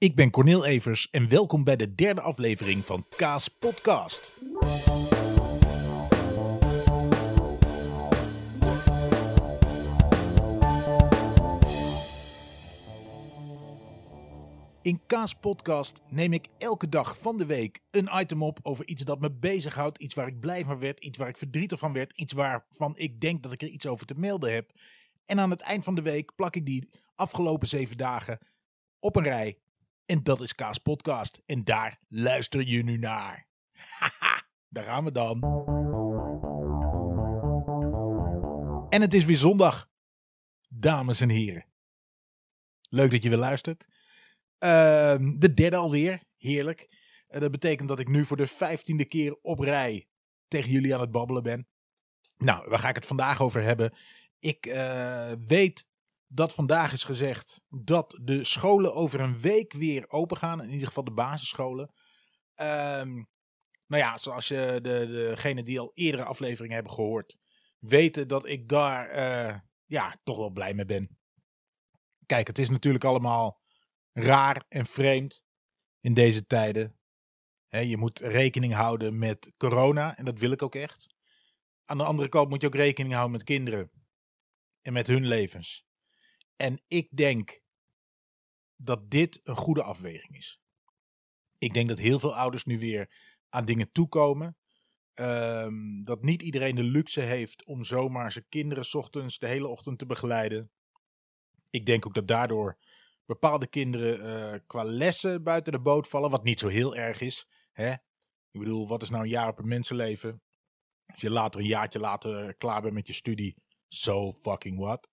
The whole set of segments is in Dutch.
Ik ben Cornel Evers en welkom bij de derde aflevering van Kaas Podcast. In Kaas Podcast neem ik elke dag van de week een item op over iets dat me bezighoudt, iets waar ik blij van werd, iets waar ik verdrietig van werd, iets waarvan ik denk dat ik er iets over te melden heb. En aan het eind van de week plak ik die afgelopen zeven dagen op een rij en dat is Kaas Podcast. En daar luister je nu naar. Daar gaan we dan. En het is weer zondag. Dames en heren. Leuk dat je weer luistert. Ehm, de derde alweer. Heerlijk. Uh, dat betekent dat ik nu voor de vijftiende keer op rij tegen jullie aan het babbelen ben. Nou, waar ga ik het vandaag over hebben? Ik uh, weet dat vandaag is gezegd dat de scholen over een week weer open gaan. In ieder geval de basisscholen. Um, nou ja, zoals je de, degene die al eerdere afleveringen hebben gehoord, weten dat ik daar uh, ja, toch wel blij mee ben. Kijk, het is natuurlijk allemaal raar en vreemd in deze tijden. Je moet rekening houden met corona en dat wil ik ook echt. Aan de andere kant moet je ook rekening houden met kinderen en met hun levens. En ik denk dat dit een goede afweging is. Ik denk dat heel veel ouders nu weer aan dingen toekomen. Um, dat niet iedereen de luxe heeft om zomaar zijn kinderen s ochtends de hele ochtend te begeleiden. Ik denk ook dat daardoor bepaalde kinderen uh, qua lessen buiten de boot vallen, wat niet zo heel erg is. Hè? Ik bedoel, wat is nou een jaar op een mensenleven? Als je later een jaartje later klaar bent met je studie, so fucking what.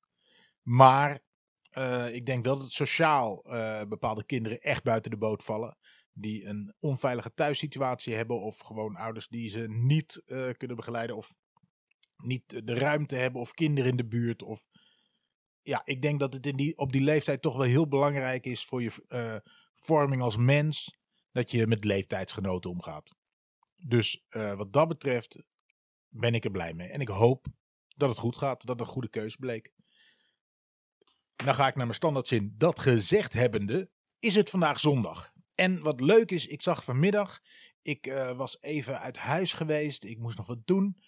Maar uh, ik denk wel dat sociaal uh, bepaalde kinderen echt buiten de boot vallen. Die een onveilige thuissituatie hebben. Of gewoon ouders die ze niet uh, kunnen begeleiden. Of niet de ruimte hebben. Of kinderen in de buurt. Of ja, ik denk dat het in die, op die leeftijd toch wel heel belangrijk is voor je vorming als mens. Dat je met leeftijdsgenoten omgaat. Dus wat dat betreft ben ik er blij mee. En ik hoop dat het goed gaat. Dat het een goede keuze bleek. Dan ga ik naar mijn standaardzin. Dat gezegd hebbende, is het vandaag zondag. En wat leuk is, ik zag vanmiddag, ik uh, was even uit huis geweest, ik moest nog wat doen.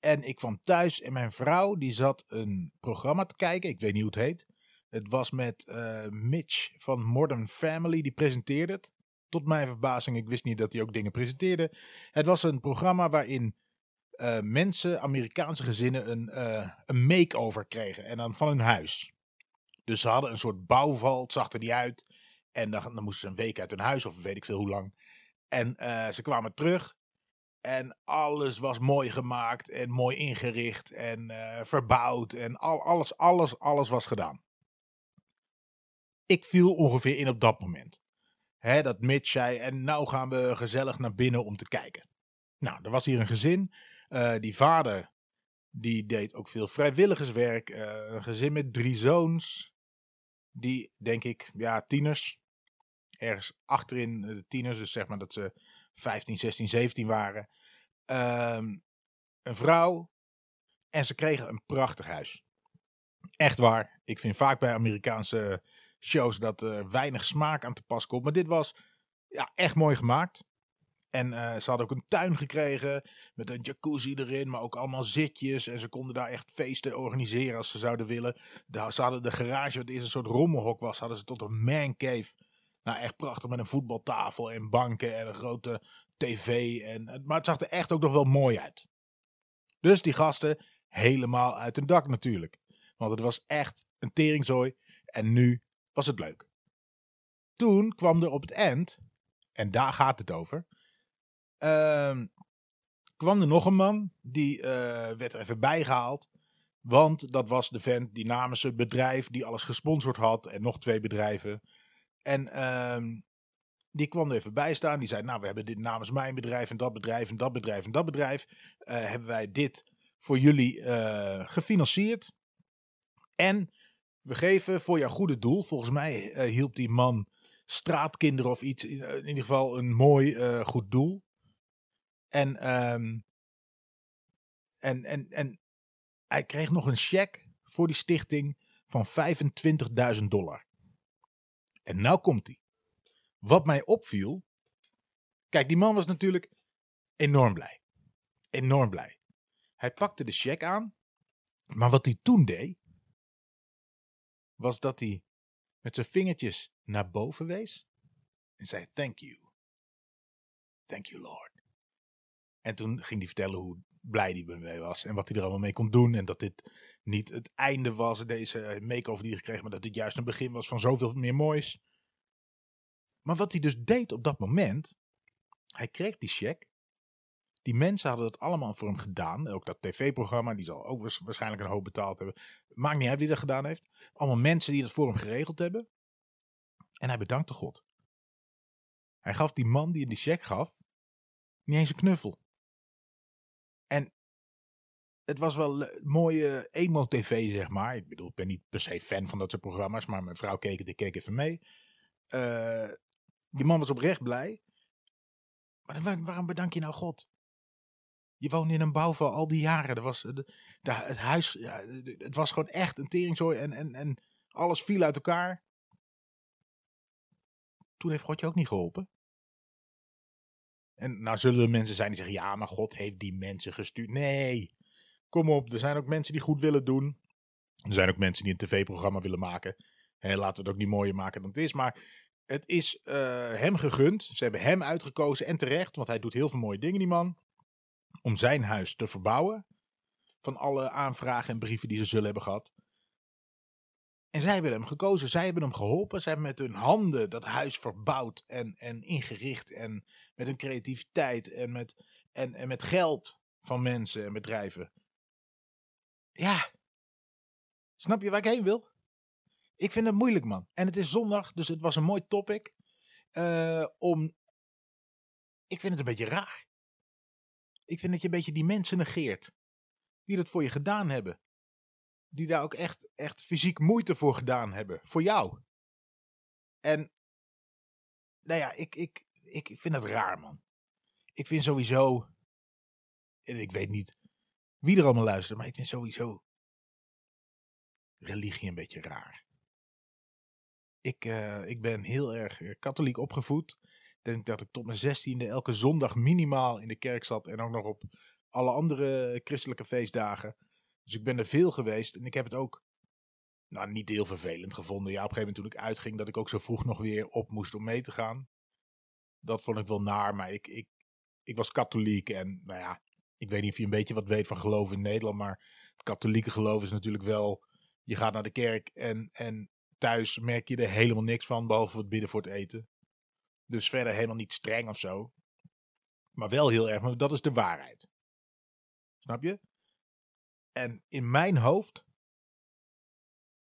En ik kwam thuis en mijn vrouw die zat een programma te kijken, ik weet niet hoe het heet. Het was met uh, Mitch van Modern Family, die presenteerde het. Tot mijn verbazing, ik wist niet dat hij ook dingen presenteerde. Het was een programma waarin uh, mensen, Amerikaanse gezinnen, een, een make-over kregen. En dan van hun huis. Dus ze hadden een soort bouwval, het zag er niet uit. En dan, dan moesten ze een week uit hun huis, of weet ik veel hoe lang. En uh, ze kwamen terug. En alles was mooi gemaakt en mooi ingericht en uh, verbouwd. En al, alles, alles, alles was gedaan. Ik viel ongeveer in op dat moment. Dat Mitch zei, en nou gaan we gezellig naar binnen om te kijken. Nou, er was hier een gezin. Uh, die vader, die deed ook veel vrijwilligerswerk. een gezin met drie zoons die, denk ik, ja, tieners. Ergens achterin de tieners, dus zeg maar dat ze 15, 16, 17 waren. Um, een vrouw. En ze kregen een prachtig huis. Echt waar. Ik vind vaak bij Amerikaanse shows dat er weinig smaak aan te pas komt. Maar dit was ja, echt mooi gemaakt. En uh, ze hadden ook een tuin gekregen met een jacuzzi erin, maar ook allemaal zitjes. En ze konden daar echt feesten organiseren als ze zouden willen. De, ze hadden de garage, wat eerst een soort rommelhok was, hadden ze tot een man cave. Nou, echt prachtig met een voetbaltafel en banken en een grote tv. En, maar het zag er echt ook nog wel mooi uit. Dus die gasten helemaal uit hun dak natuurlijk. Want het was echt een teringzooi. En nu was het leuk. Toen kwam er op het eind, en daar gaat het over kwam er nog een man, die uh, werd er even bijgehaald. Want dat was de vent die namens bedrijf die alles gesponsord had. En nog twee bedrijven. En uh, die kwam er even bij staan. Die zei, nou we hebben dit namens mijn bedrijf en dat bedrijf en dat bedrijf en dat bedrijf. Uh, hebben wij dit voor jullie uh, gefinancierd. En we geven voor jouw goede doel. Volgens mij hielp die man straatkinderen of iets. In, in ieder geval een mooi goed doel. En, um, en, en, en hij kreeg nog een cheque voor die stichting van 25.000 dollar. En nou komt hij. wat mij opviel. Kijk, die man was natuurlijk enorm blij. Enorm blij. Hij pakte de check aan. Maar wat hij toen deed. Was dat hij met zijn vingertjes naar boven wees. En zei: Thank you. Thank you, Lord. En toen ging hij vertellen hoe blij hij mee was. En wat hij er allemaal mee kon doen. En dat dit niet het einde was, deze make-over die hij kreeg. Maar dat dit juist een begin was van zoveel meer moois. Maar wat hij dus deed op dat moment. Hij kreeg die check. Die mensen hadden dat allemaal voor hem gedaan. Ook dat tv-programma, die zal ook waarschijnlijk een hoop betaald hebben. Maakt niet uit wie dat gedaan heeft. Allemaal mensen die dat voor hem geregeld hebben. En hij bedankte God. Hij gaf die man die hem die check gaf, niet eens een knuffel. Het was wel mooie emo-tv, zeg maar. Ik bedoel, ik ben niet per se fan van dat soort programma's, maar mijn vrouw keek het, ik keek even mee. Uh, die man was oprecht blij. Maar waarom bedank je nou God? Je woonde in een bouwval al die jaren. Er was, de, de, het huis, ja, het was gewoon echt een teringzooi en, en, en alles viel uit elkaar. Toen heeft God je ook niet geholpen. En nou zullen er mensen zijn die zeggen, ja, maar God heeft die mensen gestuurd. Nee, kom op, er zijn ook mensen die goed willen doen. Er zijn ook mensen die een tv-programma willen maken. He, laten we het ook niet mooier maken dan het is. Maar het is uh, hem gegund. Ze hebben hem uitgekozen en terecht, want hij doet heel veel mooie dingen, die man. Om zijn huis te verbouwen. Van alle aanvragen en brieven die ze zullen hebben gehad. En zij hebben hem gekozen, zij hebben hem geholpen. Zij hebben met hun handen dat huis verbouwd en, en ingericht. En met hun creativiteit en met, en, en met geld van mensen en bedrijven. Ja, snap je waar ik heen wil? Ik vind het moeilijk, man. En het is zondag, dus het was een mooi topic. Uh, om. Ik vind het een beetje raar. Ik vind dat je een beetje die mensen negeert. Die dat voor je gedaan hebben die daar ook echt, echt fysiek moeite voor gedaan hebben. Voor jou. En, nou ja, ik, ik, ik vind het raar, man. Ik vind sowieso, ik weet niet wie er allemaal luistert, maar ik vind sowieso religie een beetje raar. Ik, uh, ik ben heel erg eh, katholiek opgevoed. Ik denk dat ik tot mijn zestiende elke zondag minimaal in de kerk zat. En ook nog op alle andere christelijke feestdagen. Dus ik ben er veel geweest en ik heb het ook nou, niet heel vervelend gevonden. Ja, op een gegeven moment toen ik uitging, dat ik ook zo vroeg nog weer op moest om mee te gaan. Dat vond ik wel naar, maar ik, ik, ik was katholiek en nou ja, ik weet niet of je een beetje wat weet van geloof in Nederland, maar het katholieke geloof is natuurlijk wel, je gaat naar de kerk en, en thuis merk je er helemaal niks van, behalve het bidden voor het eten. Dus verder helemaal niet streng of zo. Maar wel heel erg, maar dat is de waarheid. Snap je? En in mijn hoofd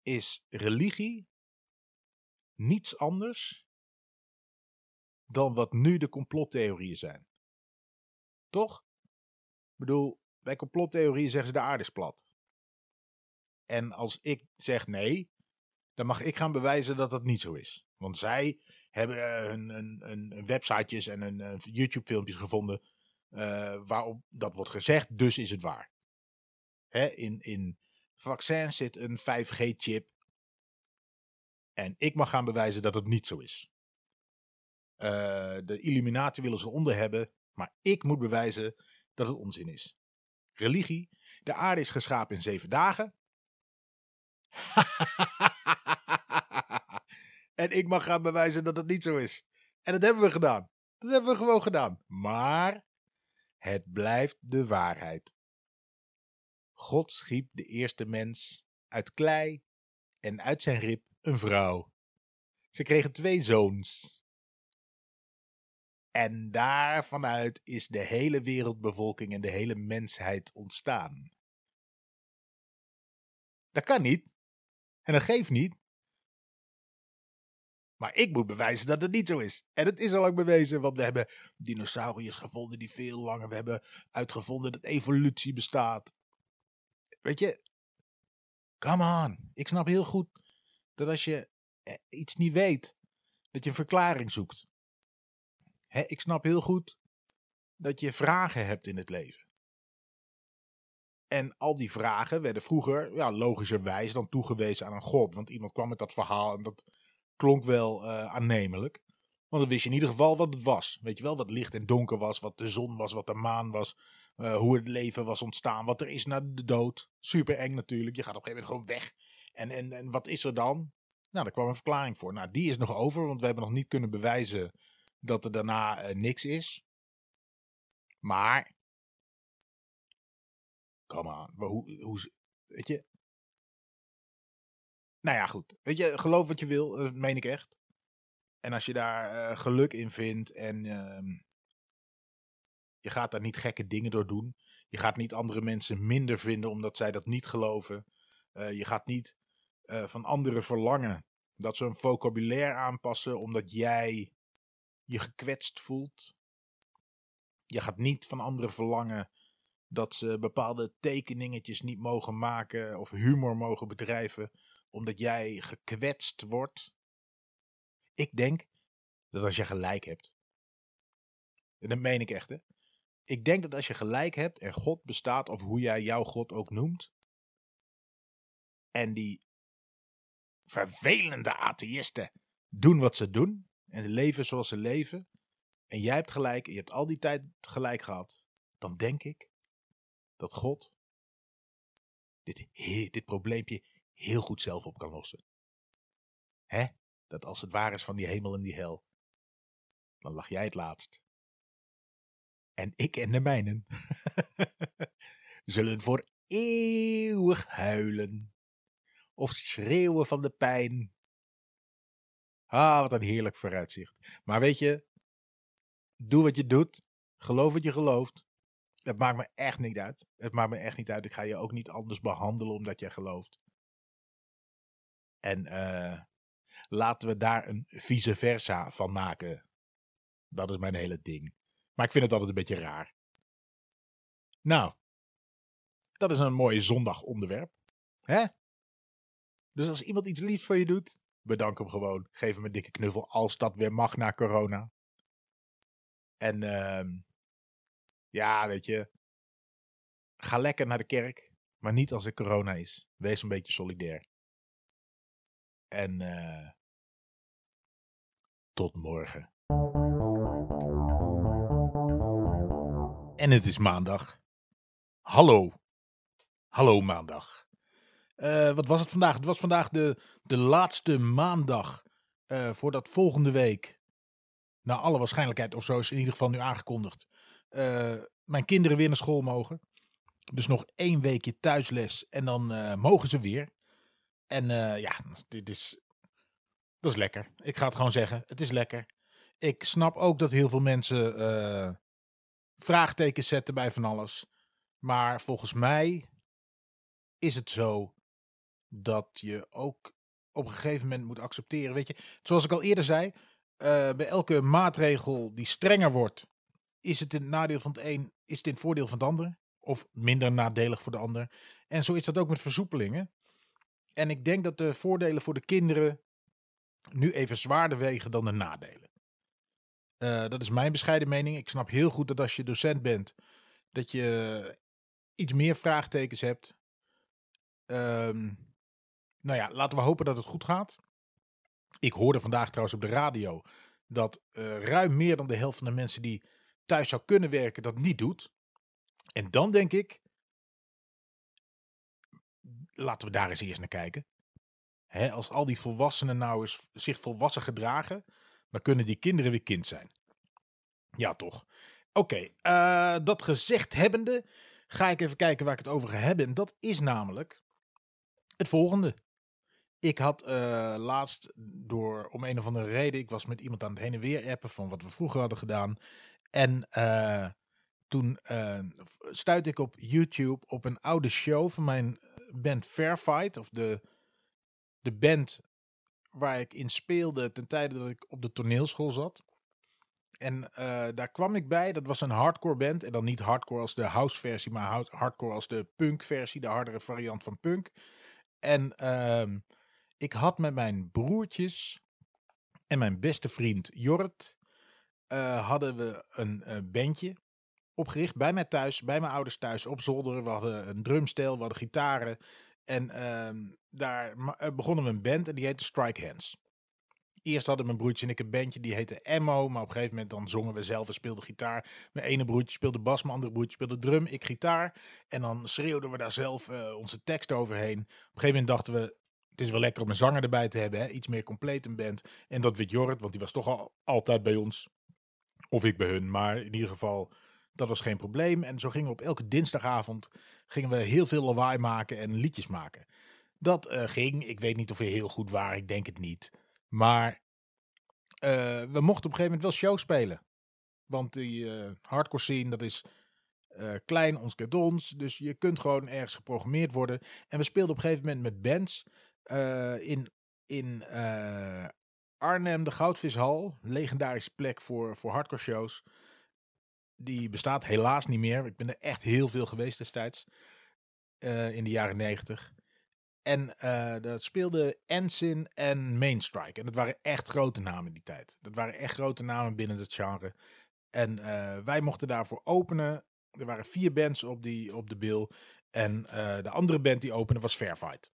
is religie niets anders dan wat nu de complottheorieën zijn. Toch? Bedoel, bij complottheorieën zeggen ze de aarde is plat. En als ik zeg nee, dan mag ik gaan bewijzen dat dat niet zo is. Want zij hebben hun, hun, websitejes en hun, YouTube-filmpjes gevonden uh, waarop dat wordt gezegd, dus is het waar. Hè, in, in vaccins zit een 5G-chip. En ik mag gaan bewijzen dat het niet zo is. De Illuminati willen ze onder hebben, maar ik moet bewijzen dat het onzin is. Religie. De aarde is geschapen in zeven dagen. en ik mag gaan bewijzen dat het niet zo is. En dat hebben we gedaan. Dat hebben we gewoon gedaan. Maar het blijft de waarheid. God schiep de eerste mens uit klei en uit zijn rib een vrouw. Ze kregen twee zoons. En daarvanuit is de hele wereldbevolking en de hele mensheid ontstaan. Dat kan niet. En dat geeft niet. Maar ik moet bewijzen dat het niet zo is. En het is al lang bewezen, want we hebben dinosauriërs gevonden die veel langer. We hebben uitgevonden dat evolutie bestaat. Weet je, come on. Ik snap heel goed dat als je eh, iets niet weet, dat je een verklaring zoekt. Ik snap heel goed dat je vragen hebt in het leven. En al die vragen werden vroeger, ja, logischerwijs dan toegewezen aan een god. Want iemand kwam met dat verhaal en dat klonk wel uh, aannemelijk. Want dan wist je in ieder geval wat het was. Weet je wel, wat licht en donker was, wat de zon was, wat de maan was. eh, hoe het leven was ontstaan, wat er is na de dood. Super eng natuurlijk. Je gaat op een gegeven moment gewoon weg. En, en, en wat is er dan? Nou, daar kwam een verklaring voor. Nou, die is nog over, want we hebben nog niet kunnen bewijzen dat er daarna eh, niks is. Maar. Come on. maar Hoe, weet je. Nou ja, goed. Weet je, geloof wat je wil, dat meen ik echt. En als je daar eh, geluk in vindt en ehm, je gaat daar niet gekke dingen door doen. Je gaat niet andere mensen minder vinden omdat zij dat niet geloven. Eh, je gaat niet van anderen verlangen dat ze een vocabulaire aanpassen omdat jij je gekwetst voelt. Je gaat niet van anderen verlangen dat ze bepaalde tekeningetjes niet mogen maken of humor mogen bedrijven omdat jij gekwetst wordt. Ik denk dat als je gelijk hebt, en dat meen ik echt hè, ik denk dat als je gelijk hebt en God bestaat of hoe jij jouw God ook noemt, en die vervelende atheïsten doen wat ze doen en leven zoals ze leven, en jij hebt gelijk en je hebt al die tijd gelijk gehad, dan denk ik dat God dit, dit probleempje heel goed zelf op kan lossen. Hè? Dat als het waar is van die hemel en die hel, dan lag jij het laatst. En ik en de mijnen zullen voor eeuwig huilen of schreeuwen van de pijn. Ah, wat een heerlijk vooruitzicht. Maar weet je, doe wat je doet, geloof wat je gelooft. Het maakt me echt niet uit. Het maakt me echt niet uit. Ik ga je ook niet anders behandelen omdat jij gelooft. En eh, laten we daar een vice versa van maken. Dat is mijn hele ding. Maar ik vind het altijd een beetje raar. Nou, dat is een mooi zondagonderwerp. Hè? Dus als iemand iets liefs voor je doet, bedank hem gewoon. Geef hem een dikke knuffel als dat weer mag na corona. En ehm ja, weet je, ga lekker naar de kerk, maar niet als er corona is. Wees een beetje solidair. En eh tot morgen. En het is maandag. Hallo. Hallo maandag. Eh, wat was het vandaag? Het was vandaag de, de laatste maandag eh, voordat volgende week, naar alle waarschijnlijkheid of zo is in ieder geval nu aangekondigd, eh, mijn kinderen weer naar school mogen. Dus nog één weekje thuisles en dan mogen ze weer. En ja, dit is, dat is lekker. Ik ga het gewoon zeggen, het is lekker. Ik snap ook dat heel veel mensen vraagtekens zetten bij van alles. Maar volgens mij is het zo dat je ook op een gegeven moment moet accepteren. Weet je, zoals ik al eerder zei, eh, bij elke maatregel die strenger wordt, is het in het nadeel van het een, is het in het voordeel van het ander. Of minder nadelig voor de ander. En zo is dat ook met versoepelingen. En ik denk dat de voordelen voor de kinderen nu even zwaarder wegen dan de nadelen. Eh, dat is mijn bescheiden mening. Ik snap heel goed dat als je docent bent, dat je iets meer vraagtekens hebt. Ehm, nou ja, laten we hopen dat het goed gaat. Ik hoorde vandaag trouwens op de radio dat eh, ruim meer dan de helft van de mensen die thuis zou kunnen werken dat niet doet. En dan denk ik, laten we daar eens eerst naar kijken. Hè, als al die volwassenen nou eens zich volwassen gedragen, dan kunnen die kinderen weer kind zijn. Ja, toch. Oké, eh, dat gezegd hebbende, ga ik even kijken waar ik het over ga hebben. En dat is namelijk het volgende. Ik had eh, laatst door, om een of andere reden, ik was met iemand aan het heen en weer appen van wat we vroeger hadden gedaan. En eh, toen uh, stuitte ik op YouTube op een oude show van mijn band Fairfight. Of de, de band waar ik in speelde ten tijde dat ik op de toneelschool zat. En daar kwam ik bij, dat was een hardcore band. En dan niet hardcore als de house versie, maar hardcore als de punk versie, de hardere variant van punk. En uh, ik had met mijn broertjes en mijn beste vriend Jort, uh, hadden we een uh, bandje opgericht bij mij thuis, bij mijn ouders thuis op zolder. We hadden een drumstel, we hadden gitaren. En uh, daar begonnen we een band en die heette Strike Hands. Eerst hadden mijn broertje en ik een bandje die heette Emmo. Maar op een gegeven moment dan zongen we zelf en speelden gitaar. Mijn ene broertje speelde bas, mijn andere broertje speelde drum, ik gitaar. En dan schreeuwden we daar zelf onze tekst overheen. Op een gegeven moment dachten we, het is wel lekker om een zanger erbij te hebben. Hè? Iets meer compleet een band. En dat werd Jorrit, want die was toch al altijd bij ons. Of ik bij hun, maar in ieder geval, dat was geen probleem. En zo gingen we op elke dinsdagavond gingen we heel veel lawaai maken en liedjes maken. Dat uh, ging, ik weet niet of we heel goed waren, ik denk het niet. Maar uh, we mochten op een gegeven moment wel show spelen. Want die uh, hardcore scene, dat is klein, ons kent ons. Dus je kunt gewoon ergens geprogrammeerd worden. En we speelden op een gegeven moment met bands in, in Arnhem, de Goudvishal. Legendarische plek voor, voor hardcore shows. Die bestaat helaas niet meer. Ik ben er echt heel veel geweest destijds. in de jaren negentig. En dat speelde Ensign en Mainstrike. En dat waren echt grote namen in die tijd. Dat waren echt grote namen binnen het genre. En wij mochten daarvoor openen. Er waren vier bands op, die, op de bill. En de andere band die opende was Fairfight.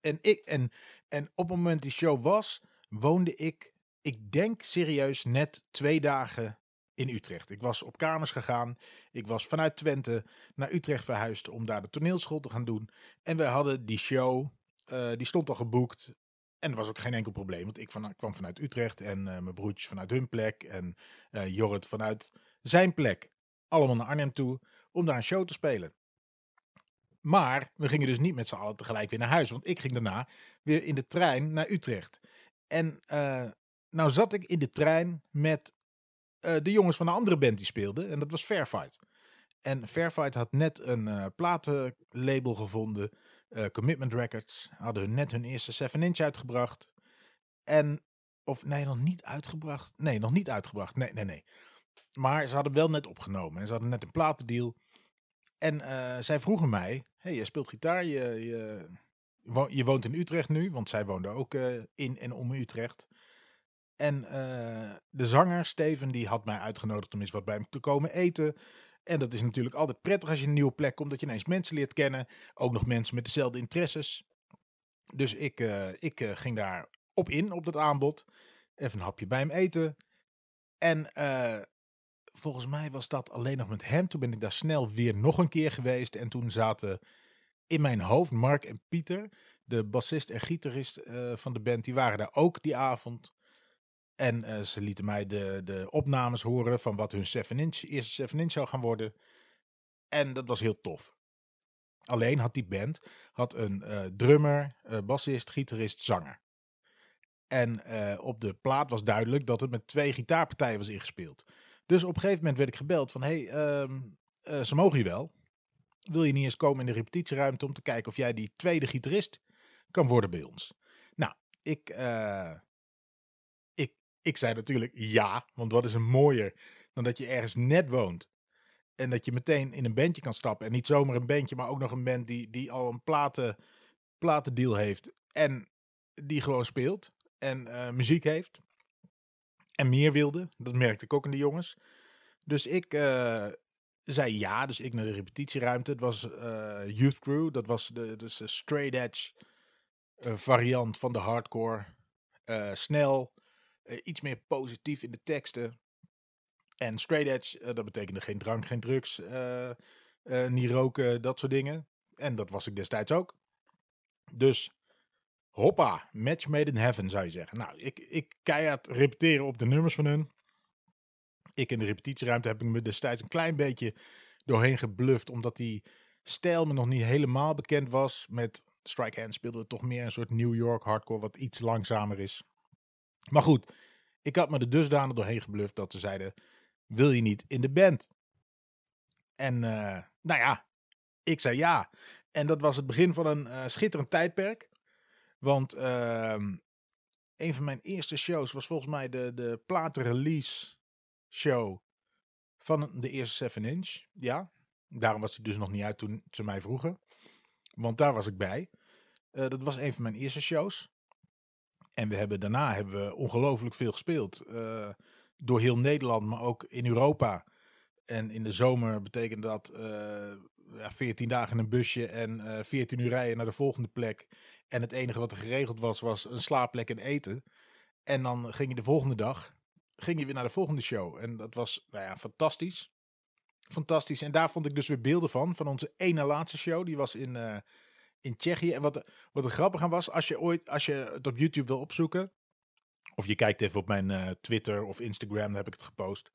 En, ik, en, en op het moment die show was, woonde ik, ik denk serieus, net twee dagen in Utrecht. Ik was op kamers gegaan. Ik was vanuit Twente naar Utrecht verhuisd om daar de toneelschool te gaan doen. En we hadden die show, uh, die stond al geboekt. En er was ook geen enkel probleem, want ik kwam vanuit Utrecht en uh, mijn broertjes vanuit hun plek en uh, Jorrit vanuit zijn plek. Allemaal naar Arnhem toe om daar een show te spelen. Maar we gingen dus niet met z'n allen tegelijk weer naar huis, want ik ging daarna weer in de trein naar Utrecht. En nou zat ik in de trein met uh, de jongens van een andere band die speelden. En dat was Fairfight. En Fairfight had net een uh, platenlabel gevonden. Uh, Commitment Records. Hadden hun net hun eerste 7-inch uitgebracht. En, of nee, nog niet uitgebracht. Nee, nog niet uitgebracht. Nee, nee, nee. Maar ze hadden wel net opgenomen. En ze hadden net een platendeal. En zij vroegen mij: hey, je speelt gitaar. Je, je, je woont in Utrecht nu. Want zij woonden ook in en om Utrecht. En uh, de zanger, Steven, die had mij uitgenodigd om eens wat bij hem te komen eten. En dat is natuurlijk altijd prettig als je een nieuwe plek komt, dat je ineens mensen leert kennen. Ook nog mensen met dezelfde interesses. Dus ik, ik ging daar op in, op dat aanbod. Even een hapje bij hem eten. En volgens mij was dat alleen nog met hem. Toen ben ik daar snel weer nog een keer geweest. En toen zaten in mijn hoofd Mark en Pieter, de bassist en gitarist van de band, die waren daar ook die avond. En uh, ze lieten mij de, de opnames horen van wat hun 7-inch, eerste 7-inch zou gaan worden. En dat was heel tof. Alleen had die band had een uh, drummer, bassist, gitarist, zanger. En op de plaat was duidelijk dat het met twee gitaarpartijen was ingespeeld. Dus op een gegeven moment werd ik gebeld van... Hé, hey, um, ze mogen je wel. Wil je niet eens komen in de repetitieruimte om te kijken of jij die tweede gitarist kan worden bij ons? Nou, ik ik zei natuurlijk ja, want wat is er mooier dan dat je ergens net woont. En dat je meteen in een bandje kan stappen. En niet zomaar een bandje, maar ook nog een band die, die al een platen, platendeal heeft. En die gewoon speelt. En uh, muziek heeft. En meer wilde. Dat merkte ik ook in de jongens. Dus ik uh, zei ja. Dus ik naar de repetitieruimte. Het was uh, Youth Crew. Dat was de, dus straight edge variant van de hardcore. snel. Iets meer positief in de teksten. En straight edge, dat betekende geen drank, geen drugs, niet roken, dat soort dingen. En dat was ik destijds ook. Dus hoppa, match made in heaven zou je zeggen. Nou, ik, ik keihard repeteren op de nummers van hun. Ik in de repetitieruimte heb ik me destijds een klein beetje doorheen gebluft, omdat die stijl me nog niet helemaal bekend was. Met Strike Hand speelden we toch meer een soort New York hardcore, wat iets langzamer is. Maar goed, ik had me er dusdanig doorheen gebluft dat ze zeiden: Wil je niet in de band? En uh, nou ja, ik zei ja. En dat was het begin van een uh, schitterend tijdperk. Want uh, een van mijn eerste shows was volgens mij de, de platenrelease show van de eerste 7 inch. Ja, daarom was hij dus nog niet uit toen ze mij vroegen. Want daar was ik bij. Uh, dat was een van mijn eerste shows. En we hebben, daarna hebben we ongelooflijk veel gespeeld. Uh, door heel Nederland, maar ook in Europa. En in de zomer betekent dat uh, ja, 14 dagen in een busje en eh 14 uur rijden naar de volgende plek. En het enige wat er geregeld was, was een slaapplek en eten. En dan ging je de volgende dag ging je weer naar de volgende show. En dat was nou ja, fantastisch. Fantastisch. En daar vond ik dus weer beelden van. Van onze ene laatste show. Die was in, eh, in Tsjechië. En wat, wat er grappig aan was, als je ooit, als je het op YouTube wil opzoeken. Of je kijkt even op mijn eh, Twitter of Instagram, daar heb ik het gepost.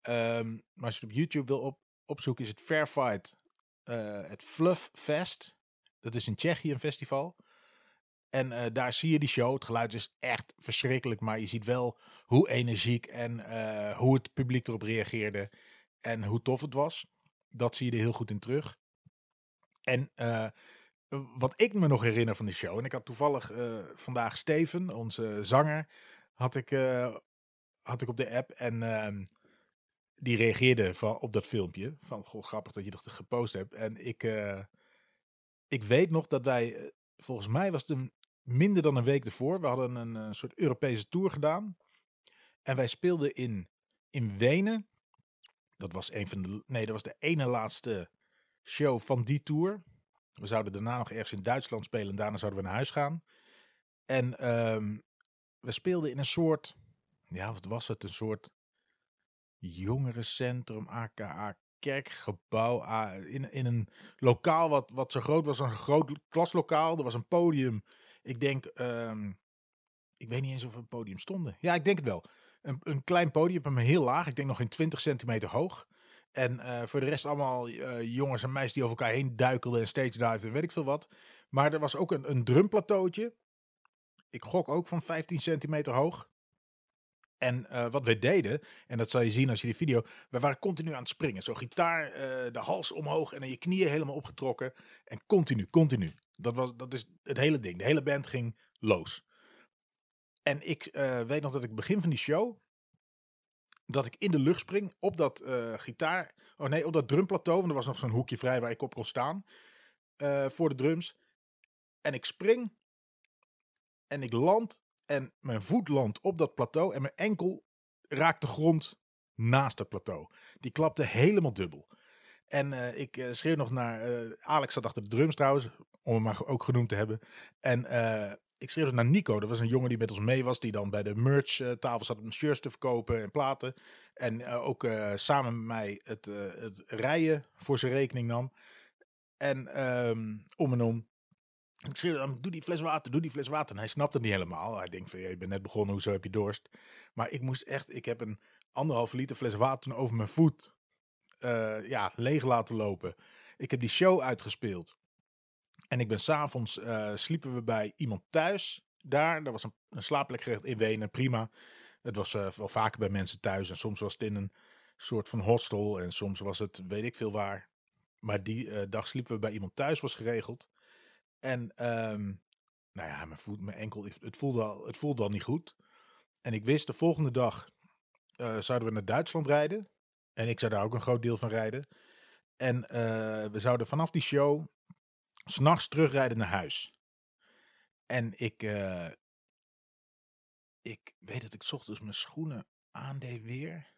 Ehm, maar als je het op YouTube wil op, opzoeken, is het Fair Fight. eh, het Fluff Fest. Dat is in Tsjechië een festival. En eh, daar zie je die show. Het geluid is echt verschrikkelijk. Maar je ziet wel hoe energiek en eh, hoe het publiek erop reageerde. En hoe tof het was. Dat zie je er heel goed in terug. En eh, wat ik me nog herinner van die show. En ik had toevallig vandaag Steven, onze zanger, had ik, had ik op de app. En ehm, die reageerde van, op dat filmpje. Van, goh, grappig dat je dat gepost hebt. En ik, ik weet nog dat wij, volgens mij was het een, minder dan een week ervoor. We hadden een, soort Europese tour gedaan. En wij speelden in, in Wenen. Dat was een van de, nee, dat was de ene laatste show van die tour. We zouden daarna nog ergens in Duitsland spelen en daarna zouden we naar huis gaan. En ehm, we speelden in een soort, ja, wat was het? Een soort jongerencentrum, aka kerkgebouw, in, in een lokaal wat, wat zo groot was, een groot klaslokaal. Er was een podium. Ik denk, ehm, ik weet niet eens of er een podium stonden. Ja, ik denk het wel. Een, een klein podium, maar heel laag. Ik denk nog geen 20 centimeter hoog. En eh, voor de rest allemaal eh, jongens en meisjes die over elkaar heen duikelden en stage dived en weet ik veel wat. Maar er was ook een, een drumplateautje. Ik gok ook van 15 centimeter hoog. En eh, wat wij deden, en dat zal je zien als je die video, we waren continu aan het springen. Zo gitaar, de hals omhoog en dan je knieën helemaal opgetrokken. En continu, continu. Dat, was, dat is het hele ding. De hele band ging los. En ik eh, weet nog dat ik begin van die show, dat ik in de lucht spring op dat eh, gitaar, oh nee, op dat drumplateau. Want er was nog zo'n hoekje vrij waar ik op kon staan eh, voor de drums. En ik spring en ik land en mijn voet landt op dat plateau en mijn enkel raakt de grond naast het plateau. Die klapte helemaal dubbel. En ik eh, schreeuw nog naar, Alex zat achter de drums trouwens, om hem maar ook genoemd te hebben. En eh, ik schreeuwde naar Nico, dat was een jongen die met ons mee was, die dan bij de merch eh, tafel zat om shirts te verkopen en platen. En eh, ook samen met mij het, het rijden voor zijn rekening nam. En ehm, om en om. Ik schreeuwde dan, doe die fles water, doe die fles water. En hij snapte het niet helemaal. Hij denkt van, ja, je bent net begonnen, hoezo heb je dorst? Maar ik moest echt, ik heb een anderhalve liter fles water over mijn voet ja, leeg laten lopen. Ik heb die show uitgespeeld. En ik ben s'avonds, eh sliepen we bij iemand thuis daar. Daar was een, een slaapplek gerecht in Wenen, prima. Het was eh, wel vaker bij mensen thuis. En soms was het in een soort van hostel. En soms was het weet ik veel waar. Maar die eh, dag sliepen we bij iemand thuis, was geregeld. En ehm, nou ja, mijn, voet, mijn enkel, het voelde, al, het voelde al niet goed. En ik wist, de volgende dag zouden we naar Duitsland rijden. En ik zou daar ook een groot deel van rijden. En we zouden vanaf die show s'nachts terugrijden naar huis. En ik, eh, ik weet dat ik ochtends mijn schoenen aandeed weer.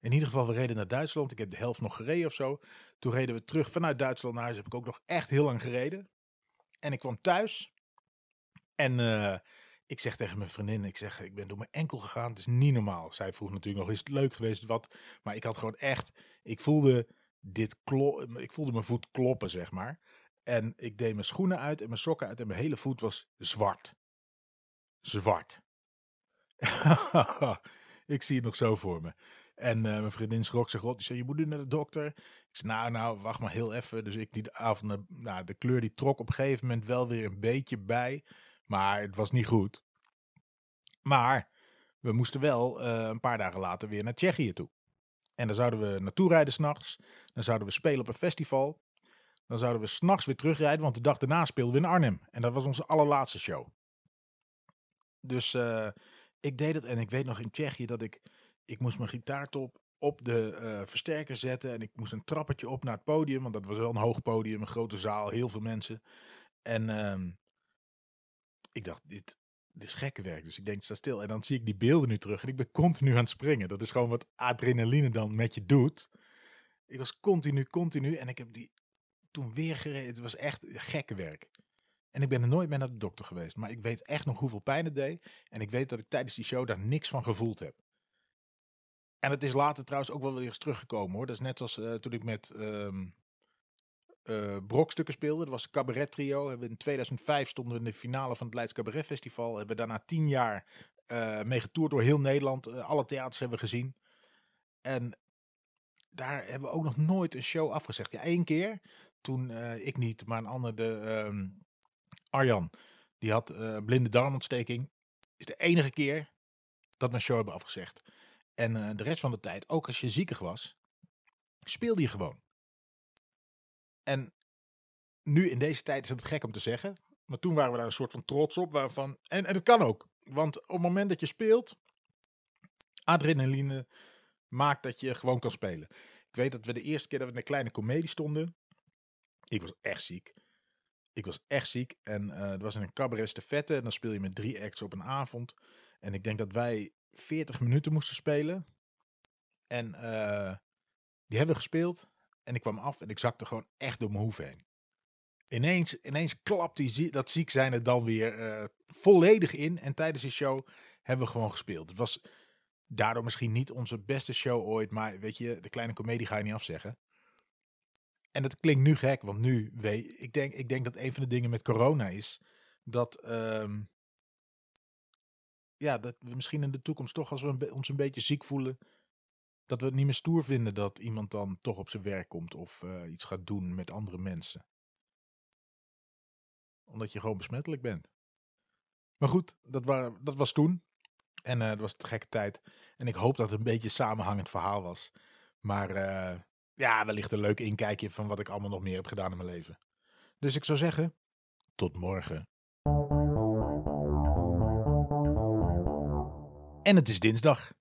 In ieder geval, we reden naar Duitsland. Ik heb de helft nog gereden of zo. Toen reden we terug vanuit Duitsland naar huis. Heb ik ook nog echt heel lang gereden. En ik kwam thuis. En eh, ik zeg tegen mijn vriendin, ik zeg, ik ben door mijn enkel gegaan. Het is niet normaal. Zij vroeg natuurlijk nog, is het leuk geweest? Wat? Maar ik had gewoon echt, ik voelde dit klo ik voelde mijn voet kloppen, zeg maar. En ik deed mijn schoenen uit en mijn sokken uit en mijn hele voet was zwart. Zwart. ik zie het nog zo voor me. En eh, mijn vriendin schrok zich rot. Die zei, je moet nu naar de dokter. Ik zei, nou, nou, wacht maar heel even. Dus ik die avond, nou, de kleur die trok op een gegeven moment wel weer een beetje bij. Maar het was niet goed. Maar we moesten wel eh, een paar dagen later weer naar Tsjechië toe. En dan zouden we naartoe rijden s'nachts. Dan zouden we spelen op een festival. Dan zouden we s'nachts weer terugrijden, want de dag daarna speelden we in Arnhem. En dat was onze allerlaatste show. Dus eh, ik deed het en ik weet nog in Tsjechië dat ik... Ik moest mijn gitaartop op de eh, versterker zetten. En ik moest een trappetje op naar het podium, want dat was wel een hoog podium, een grote zaal, heel veel mensen. En ehm, ik dacht, dit, dit is gekke werk. Dus ik denk, sta stil. En dan zie ik die beelden nu terug en ik ben continu aan het springen. Dat is gewoon wat adrenaline dan met je doet. Ik was continu, continu. En ik heb die toen weer gereden. Het was echt gekke werk. En ik ben er nooit meer naar de dokter geweest. Maar ik weet echt nog hoeveel pijn het deed. En ik weet dat ik tijdens die show daar niks van gevoeld heb. En het is later trouwens ook wel weer eens teruggekomen hoor. Dat is net als uh, toen ik met um, uh, brokstukken speelde. Dat was een cabaret trio. Hebben in 2005 stonden we in de finale van het Leids Cabaret Festival. Hebben we daarna tien jaar uh, mee getoerd door heel Nederland. alle theaters hebben we gezien. En daar hebben we ook nog nooit een show afgezegd. Ja, één keer. Toen ik niet, maar een ander, de um, Arjan. Die had blinde darmontsteking. Is de enige keer dat een show hebben afgezegd. En uh, de rest van de tijd, ook als je ziekig was, speelde je gewoon. En nu in deze tijd is het gek om te zeggen. Maar toen waren we daar een soort van trots op. Waarvan, en, en het kan ook. Want op het moment dat je speelt, adrenaline maakt dat je gewoon kan spelen. Ik weet dat we de eerste keer dat we in een kleine komedie stonden. Ik was echt ziek. Ik was echt ziek. En uh, het was in een cabaret de vette. En dan speel je met drie acts op een avond. En ik denk dat wij 40 minuten moesten spelen. En uh, die hebben we gespeeld. En ik kwam af en ik zakte gewoon echt door mijn hoef heen. Ineens, ineens klapt die, dat ziek zijn er dan weer uh, volledig in. En tijdens die show hebben we gewoon gespeeld. Het was daardoor misschien niet onze beste show ooit. Maar weet je, de kleine komedie ga je niet afzeggen. En het klinkt nu gek, want nu weet ik denk, ik denk dat een van de dingen met corona is dat um, ja, dat we misschien in de toekomst toch, als we ons een beetje ziek voelen, dat we het niet meer stoer vinden dat iemand dan toch op zijn werk komt of uh, iets gaat doen met andere mensen. Omdat je gewoon besmettelijk bent. Maar goed, dat, dat was toen. En uh, dat was de gekke tijd. En ik hoop dat het een beetje een samenhangend verhaal was. Maar uh, ja, wellicht een leuk inkijkje van wat ik allemaal nog meer heb gedaan in mijn leven. Dus ik zou zeggen, tot morgen. En het is dinsdag.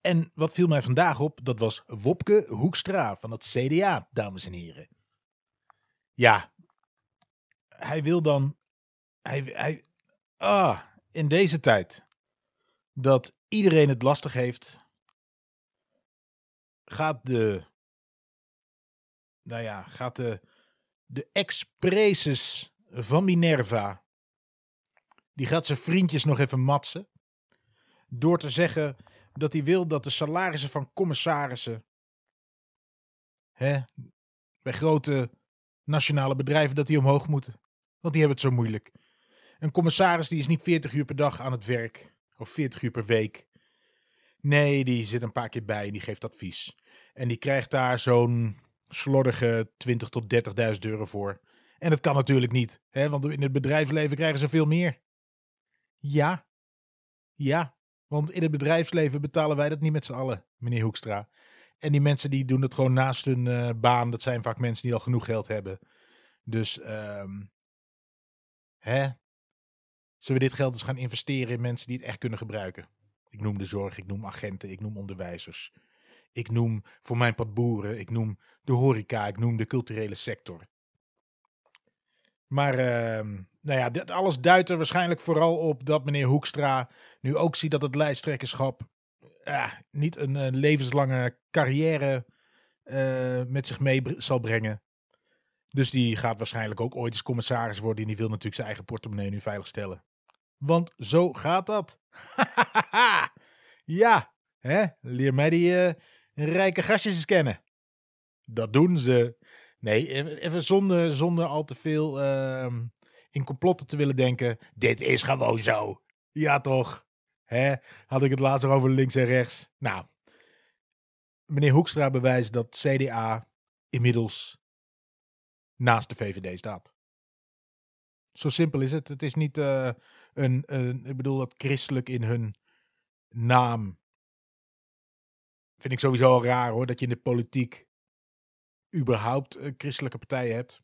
En wat viel mij vandaag op, dat was Wopke Hoekstra van het CDA, dames en heren. Ja, hij wil dan. Hij, hij, ah, in deze tijd dat iedereen het lastig heeft, gaat de. Nou ja, gaat de. De ex-preces van Minerva. Die gaat zijn vriendjes nog even matsen door te zeggen dat hij wil dat de salarissen van commissarissen hè, bij grote nationale bedrijven dat die omhoog moeten. Want die hebben het zo moeilijk. Een commissaris die is niet 40 uur per dag aan het werk of 40 uur per week. Nee, die zit een paar keer bij en die geeft advies. En die krijgt daar zo'n slordige 20 tot 30.000 euro voor. En dat kan natuurlijk niet, hè, want in het bedrijfsleven krijgen ze veel meer. Ja, ja, want in het bedrijfsleven betalen wij dat niet met z'n allen, meneer Hoekstra. En die mensen die doen het gewoon naast hun uh, baan. Dat zijn vaak mensen die al genoeg geld hebben. Dus, um, hè? Zullen we dit geld eens gaan investeren in mensen die het echt kunnen gebruiken? Ik noem de zorg, ik noem agenten, ik noem onderwijzers. Ik noem voor mijn pad boeren, ik noem de horeca, ik noem de culturele sector. Maar uh, nou ja, dit alles duidt er waarschijnlijk vooral op dat meneer Hoekstra nu ook ziet dat het lijsttrekkerschap uh, niet een, levenslange carrière uh, met zich mee zal brengen. Dus die gaat waarschijnlijk ook ooit eens commissaris worden. En die wil natuurlijk zijn eigen portemonnee nu veilig stellen. Want zo gaat dat. ja, hè? leer uh, rijke gastjes kennen. Dat doen ze. Nee, even zonder, zonder al te veel uh, in complotten te willen denken. Dit is gewoon zo. Ja, toch? Hè? Had ik het laatst over links en rechts. Nou, meneer Hoekstra bewijst dat CDA inmiddels naast de VVD staat. Zo simpel is het. Het is niet uh, een, een, ik bedoel dat christelijk in hun naam. Vind ik sowieso al raar hoor, dat je in de politiek überhaupt uh, christelijke partijen hebt.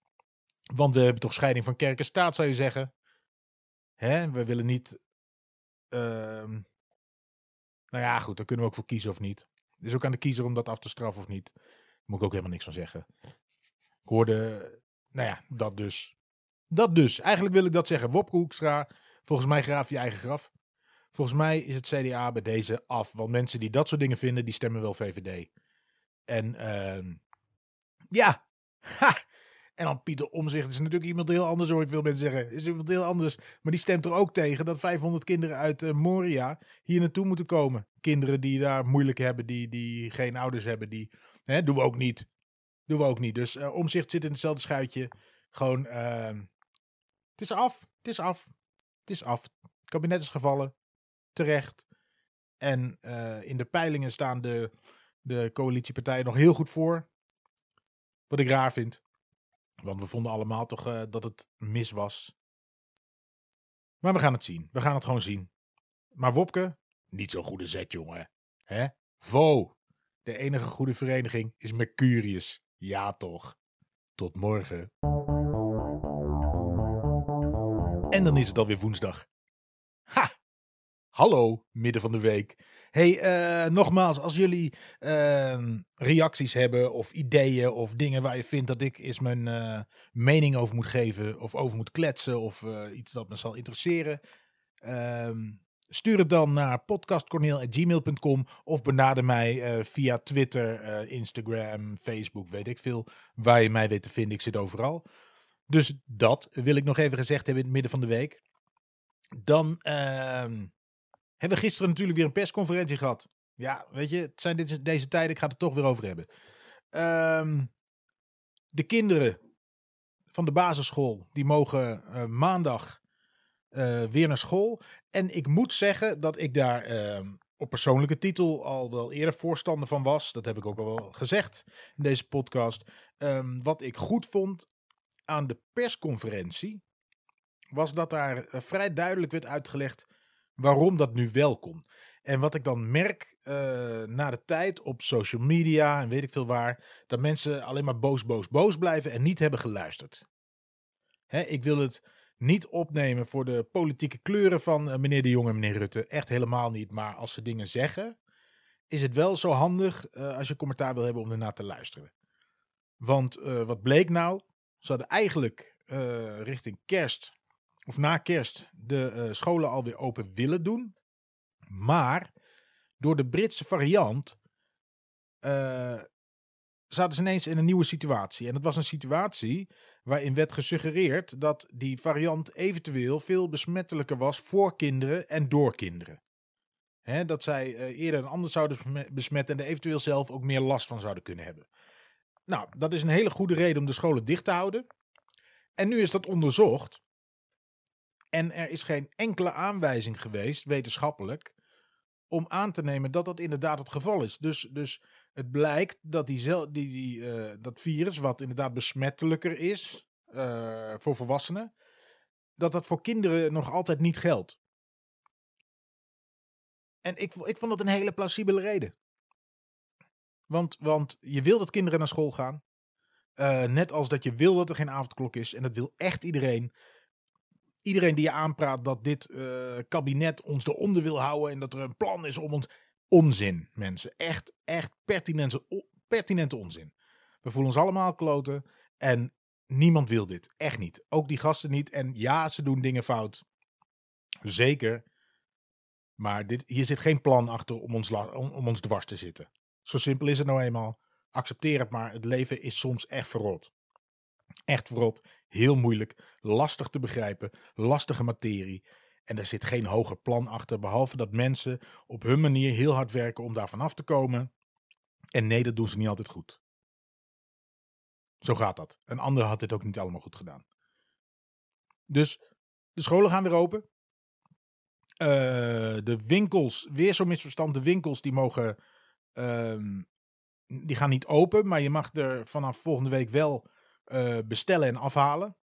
Want we hebben toch scheiding van kerk en staat, zou je zeggen. Hè? We willen niet. Uh, nou ja, goed, daar kunnen we ook voor kiezen of niet. Het is ook aan de kiezer om dat af te straffen of niet. Daar moet ik ook helemaal niks van zeggen. Ik hoorde. Nou ja, dat dus. Dat dus. Eigenlijk wil ik dat zeggen. Wopke Hoekstra, volgens mij graaf je eigen graf. Volgens mij is het CDA bij deze af. Want mensen die dat soort dingen vinden, die stemmen wel VVD. En ehm, ja. En dan Pieter Omzicht is natuurlijk iemand heel anders, hoor ik veel mensen zeggen. Is iemand heel anders. Maar die stemt er ook tegen dat 500 kinderen uit eh, Moria hier naartoe moeten komen. Kinderen die daar moeilijk hebben, die, die geen ouders hebben. Die, hè, doen we ook niet. Doen we ook niet. Dus uh, Omzicht zit in hetzelfde schuitje. Gewoon, ehm, het is af. Het is af. Het is af. Het kabinet is gevallen. Terecht. En uh, in de peilingen staan de, de coalitiepartijen nog heel goed voor. Wat ik raar vind. Want we vonden allemaal toch uh, dat het mis was. Maar we gaan het zien. We gaan het gewoon zien. Maar Wopke, niet zo'n goede zet, jongen. Hè? Vo. De enige goede vereniging is Mercurius. Ja, toch. Tot morgen. En dan is het alweer woensdag. Ha! Hallo, midden van de week. Hey, uh, nogmaals, als jullie uh, reacties hebben of ideeën of dingen waar je vindt dat ik eens mijn uh, mening over moet geven of over moet kletsen of eh, iets dat me zal interesseren, ehm, stuur het dan naar podcastcorneel.gmail.com of benader mij via Twitter, Instagram, Facebook, weet ik veel, waar je mij weet te vinden. Ik zit overal. Dus dat wil ik nog even gezegd hebben in het midden van de week. Dan ehm, hebben we gisteren natuurlijk weer een persconferentie gehad. Ja, weet je, het zijn dit, deze tijden, ik ga het er toch weer over hebben. Um, de kinderen van de basisschool, die mogen uh, maandag uh, weer naar school. En ik moet zeggen dat ik daar uh, op persoonlijke titel al wel eerder voorstander van was. Dat heb ik ook al wel gezegd in deze podcast. Um, wat ik goed vond aan de persconferentie, was dat daar eh, vrij duidelijk werd uitgelegd waarom dat nu wel kon. En wat ik dan merk uh, na de tijd op social media en weet ik veel waar, dat mensen alleen maar boos, boos, boos blijven en niet hebben geluisterd. Hè, ik wil het niet opnemen voor de politieke kleuren van uh, meneer De Jong en meneer Rutte. Echt helemaal niet. Maar als ze dingen zeggen, is het wel zo handig uh, als je commentaar wil hebben om ernaar te luisteren. Want wat bleek nou? Ze hadden eigenlijk richting kerst of na kerst de uh, scholen alweer open willen doen. Maar door de Britse variant uh, zaten ze ineens in een nieuwe situatie. En dat was een situatie waarin werd gesuggereerd dat die variant eventueel veel besmettelijker was voor kinderen en door kinderen. Dat zij uh, eerder een ander zouden besmetten en er eventueel zelf ook meer last van zouden kunnen hebben. Nou, dat is een hele goede reden om de scholen dicht te houden. En nu is dat onderzocht. En er is geen enkele aanwijzing geweest, wetenschappelijk, om aan te nemen dat dat inderdaad het geval is. Dus, dus het blijkt dat die, die, die, uh, dat virus, wat inderdaad besmettelijker is uh, voor volwassenen, dat dat voor kinderen nog altijd niet geldt. En ik, ik vond dat een hele plausibele reden. Want, want je wil dat kinderen naar school gaan. Uh, net als dat je wil dat er geen avondklok is. En dat wil echt iedereen iedereen die je aanpraat dat dit uh, kabinet ons eronder wil houden en dat er een plan is om ons. Onzin, mensen. Echt, echt pertinente, pertinente onzin. We voelen ons allemaal kloten en niemand wil dit. Echt niet. Ook die gasten niet. En ja, ze doen dingen fout. Zeker. Maar dit, hier zit geen plan achter om ons, om ons dwars te zitten. Zo simpel is het nou eenmaal. Accepteer het maar. Het leven is soms echt verrot. Echt verrot, heel moeilijk, lastig te begrijpen, lastige materie. En er zit geen hoger plan achter, behalve dat mensen op hun manier heel hard werken om daar vanaf te komen. En nee, dat doen ze niet altijd goed. Zo gaat dat. Een ander had dit ook niet allemaal goed gedaan. Dus de scholen gaan weer open. Uh, de winkels, weer zo'n misverstand. De winkels die mogen, uh, die gaan niet open, maar je mag er vanaf volgende week wel uh, bestellen en afhalen.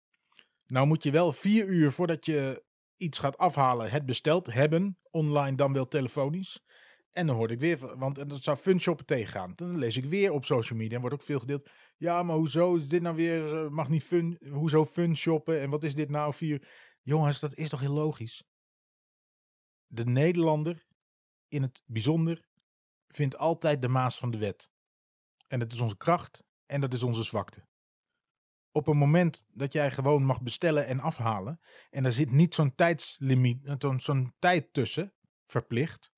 Nou moet je wel vier uur voordat je iets gaat afhalen het besteld hebben. Online dan wel telefonisch. En dan hoorde ik weer, want dat zou funshoppen tegengaan. Dan lees ik weer op social media en wordt ook veel gedeeld. Ja, maar hoezo is dit nou weer, eh, mag niet fun, hoezo fun shoppen en wat is dit nou vier? Jongens, dat is toch heel logisch? De Nederlander, in het bijzonder, vindt altijd de maas van de wet. En dat is onze kracht en dat is onze zwakte op een moment dat jij gewoon mag bestellen en afhalen. En er zit niet zo'n tijdslimiet, zo'n zo'n tijd tussen, verplicht.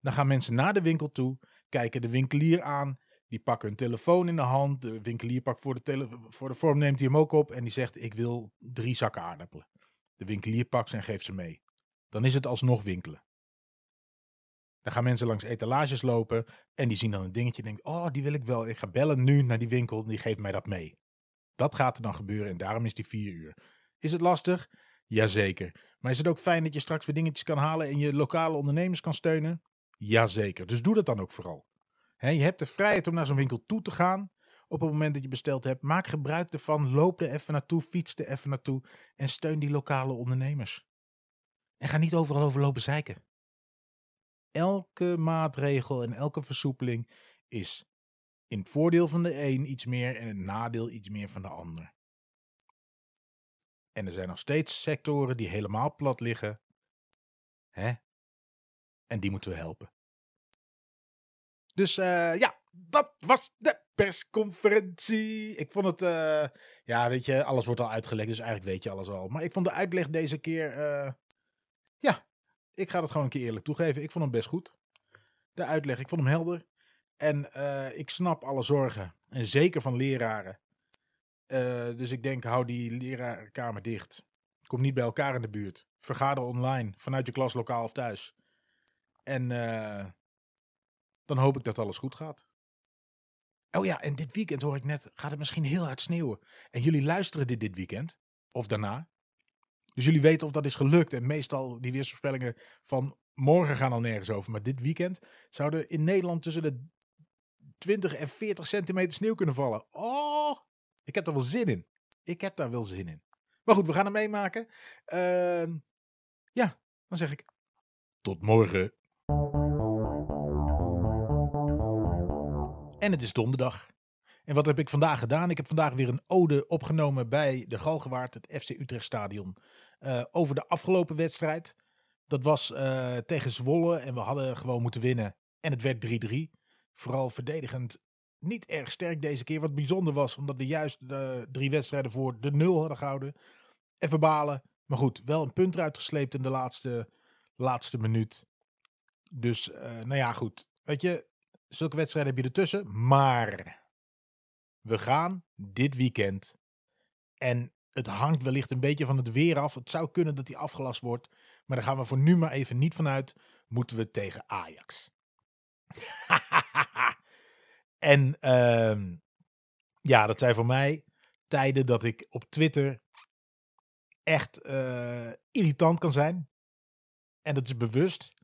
Dan gaan mensen naar de winkel toe, kijken de winkelier aan. Die pakken hun telefoon in de hand. De winkelier pakt voor de, tele voor de vorm, neemt hij hem ook op. En die zegt, ik wil drie zakken aardappelen. De winkelier pakt ze en geeft ze mee. Dan is het alsnog winkelen. Dan gaan mensen langs etalages lopen en die zien dan een dingetje en denken, oh, die wil ik wel. Ik ga bellen nu naar die winkel en die geeft mij dat mee. Dat gaat er dan gebeuren en daarom is die vier uur. Is het lastig? Jazeker. Maar is het ook fijn dat je straks weer dingetjes kan halen en je lokale ondernemers kan steunen? Jazeker. Dus doe dat dan ook vooral. je hebt de vrijheid om naar zo'n winkel toe te gaan op het moment dat je besteld hebt. Maak gebruik ervan. Loop er even naartoe. Fiets er even naartoe. En steun die lokale ondernemers. En ga niet overal over lopen zeiken. Elke maatregel en elke versoepeling is in het voordeel van de een iets meer en het nadeel iets meer van de ander. En er zijn nog steeds sectoren die helemaal plat liggen. Hè? En die moeten we helpen. Dus uh, ja, dat was de persconferentie. Ik vond het, uh, ja, weet je, alles wordt al uitgelegd, dus eigenlijk weet je alles al. Maar ik vond de uitleg deze keer, uh, ja, ik ga het gewoon een keer eerlijk toegeven. Ik vond hem best goed. De uitleg, ik vond hem helder. En ik snap alle zorgen, en zeker van leraren. dus ik denk, hou die lerarenkamer dicht. Kom niet bij elkaar in de buurt. Vergader online, vanuit je klaslokaal of thuis. En dan hoop ik dat alles goed gaat. Oh ja, en dit weekend hoor ik net, gaat het misschien heel hard sneeuwen. En jullie luisteren dit dit weekend, of daarna. Dus jullie weten of dat is gelukt. En meestal, die weersvoorspellingen van morgen gaan al nergens over. Maar dit weekend zouden in Nederland tussen de 20 en 40 centimeter sneeuw kunnen vallen. Oh, ik heb er wel zin in. Ik heb daar wel zin in. Maar goed, we gaan het meemaken. Uh, ja, dan zeg ik tot morgen. En het is donderdag. En wat heb ik vandaag gedaan? Ik heb vandaag weer een ode opgenomen bij de Galgenwaard, het FC Utrecht Stadion. Uh, over de afgelopen wedstrijd. Dat was uh, tegen Zwolle en we hadden gewoon moeten winnen. En het werd 3-3. Vooral verdedigend niet erg sterk deze keer. Wat bijzonder was, omdat we juist de drie wedstrijden voor de nul hadden gehouden. Even balen. Maar goed, wel een punt eruit gesleept in de laatste, laatste minuut. Dus, uh, nou ja, goed. Weet je, Zulke wedstrijden heb je ertussen. Maar we gaan dit weekend. En het hangt wellicht een beetje van het weer af. Het zou kunnen dat die afgelast wordt. Maar daar gaan we voor nu maar even niet vanuit. Moeten we tegen Ajax. en uh, ja, dat zijn voor mij tijden dat ik op Twitter echt uh, irritant kan zijn. En dat is bewust.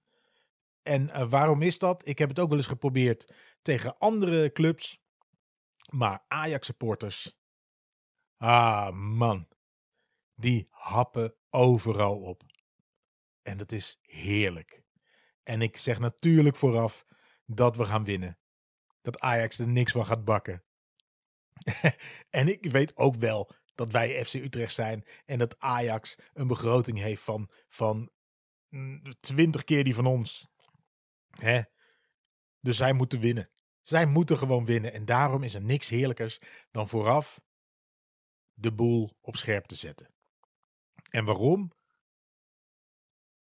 En uh, waarom is dat? Ik heb het ook wel eens geprobeerd tegen andere clubs. Maar Ajax-supporters. Ah, man. Die happen overal op. En dat is heerlijk. En ik zeg natuurlijk vooraf dat we gaan winnen. Dat Ajax er niks van gaat bakken. en ik weet ook wel dat wij FC Utrecht zijn en dat Ajax een begroting heeft van, van 20 keer die van ons. Hè? Dus zij moeten winnen. Zij moeten gewoon winnen. En daarom is er niks heerlijkers dan vooraf de boel op scherp te zetten. En waarom?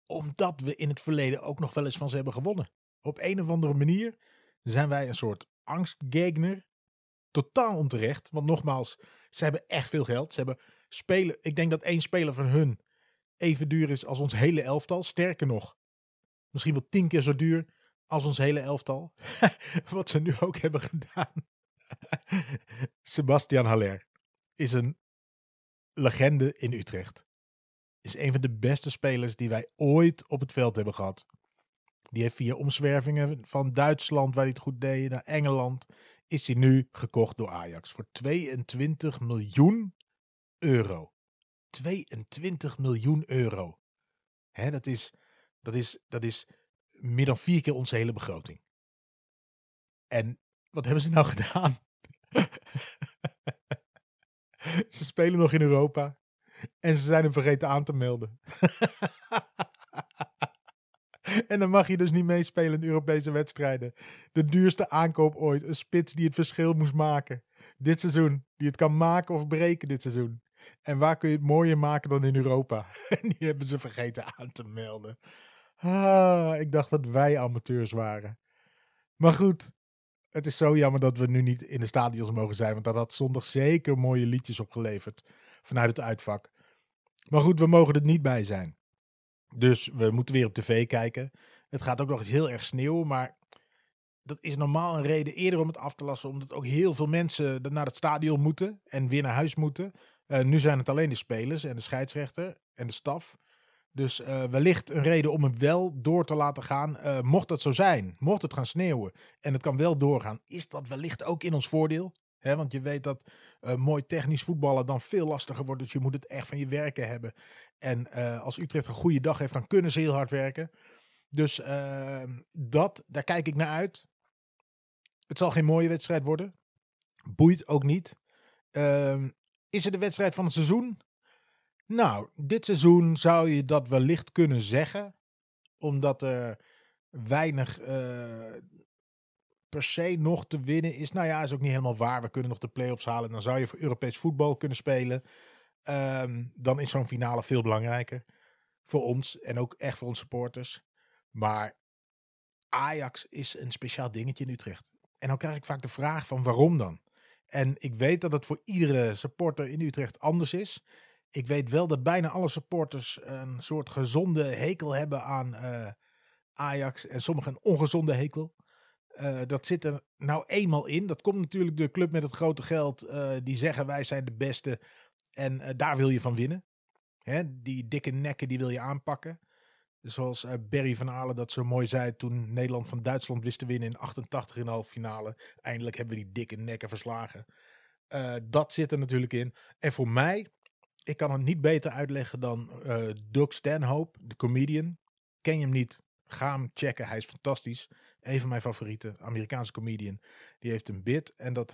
Omdat we in het verleden ook nog wel eens van ze hebben gewonnen. Op een of andere manier zijn wij een soort angstgegner. Totaal onterecht. Want nogmaals, ze hebben echt veel geld. Ze hebben spelen. Ik denk dat één speler van hun even duur is als ons hele elftal. Sterker nog, misschien wel tien keer zo duur als ons hele elftal. Wat ze nu ook hebben gedaan. Sebastian Haller is een legende in Utrecht. Is een van de beste spelers die wij ooit op het veld hebben gehad. Die heeft via omzwervingen van Duitsland, waar hij het goed deed, naar Engeland, is hij nu gekocht door Ajax voor 22 miljoen euro. 22 miljoen euro. Hè, dat, is, dat, is, dat is meer dan vier keer onze hele begroting. En wat hebben ze nou gedaan? ze spelen nog in Europa. En ze zijn hem vergeten aan te melden. en dan mag je dus niet meespelen in Europese wedstrijden. De duurste aankoop ooit. Een spits die het verschil moest maken. Dit seizoen. Die het kan maken of breken dit seizoen. En waar kun je het mooier maken dan in Europa? En die hebben ze vergeten aan te melden. Ah, ik dacht dat wij amateurs waren. Maar goed, Het is zo jammer dat we nu niet in de stadions mogen zijn. Want dat had zondag zeker mooie liedjes opgeleverd. Vanuit het uitvak. Maar goed, we mogen er niet bij zijn. Dus we moeten weer op tv kijken. Het gaat ook nog eens heel erg sneeuwen. Maar dat is normaal een reden eerder om het af te lassen. Omdat ook heel veel mensen naar het stadion moeten. En weer naar huis moeten. Uh, nu zijn het alleen de spelers en de scheidsrechter en de staf. Dus uh, wellicht een reden om hem wel door te laten gaan. Uh, mocht dat zo zijn, mocht het gaan sneeuwen en het kan wel doorgaan, is dat wellicht ook in ons voordeel. Want je weet dat mooi technisch voetballen dan veel lastiger wordt. Dus je moet het echt van je werken hebben. En als Utrecht een goede dag heeft, dan kunnen ze heel hard werken. Dus ehm, dat, daar kijk ik naar uit. Het zal geen mooie wedstrijd worden. Boeit ook niet. Ehm, is het de wedstrijd van het seizoen? Nou, dit seizoen zou je dat wellicht kunnen zeggen. Omdat er weinig uh, per se nog te winnen is. Nou ja, is ook niet helemaal waar. We kunnen nog de play-offs halen. Dan zou je voor Europees voetbal kunnen spelen. Um, dan is zo'n finale veel belangrijker. Voor ons en ook echt voor onze supporters. Maar Ajax is een speciaal dingetje in Utrecht. En dan krijg ik vaak de vraag van waarom dan? En ik weet dat het voor iedere supporter in Utrecht anders is. Ik weet wel dat bijna alle supporters een soort gezonde hekel hebben aan uh, Ajax. En sommigen een ongezonde hekel. Uh, dat zit er nou eenmaal in. Dat komt natuurlijk de club met het grote geld. Uh, die zeggen wij zijn de beste. En daar wil je van winnen. Hè, die dikke nekken die wil je aanpakken. Zoals uh, Barry van Aalen dat zo mooi zei toen Nederland van Duitsland wist te winnen in 88 in de halve finale. Eindelijk hebben we die dikke nekken verslagen. Uh, dat zit er natuurlijk in. En voor mij, ik kan het niet beter uitleggen dan Doug Stanhope, de comedian. Ken je hem niet? Ga hem checken, hij is fantastisch. Een van mijn favorieten, Amerikaanse comedian. Die heeft een bit en dat,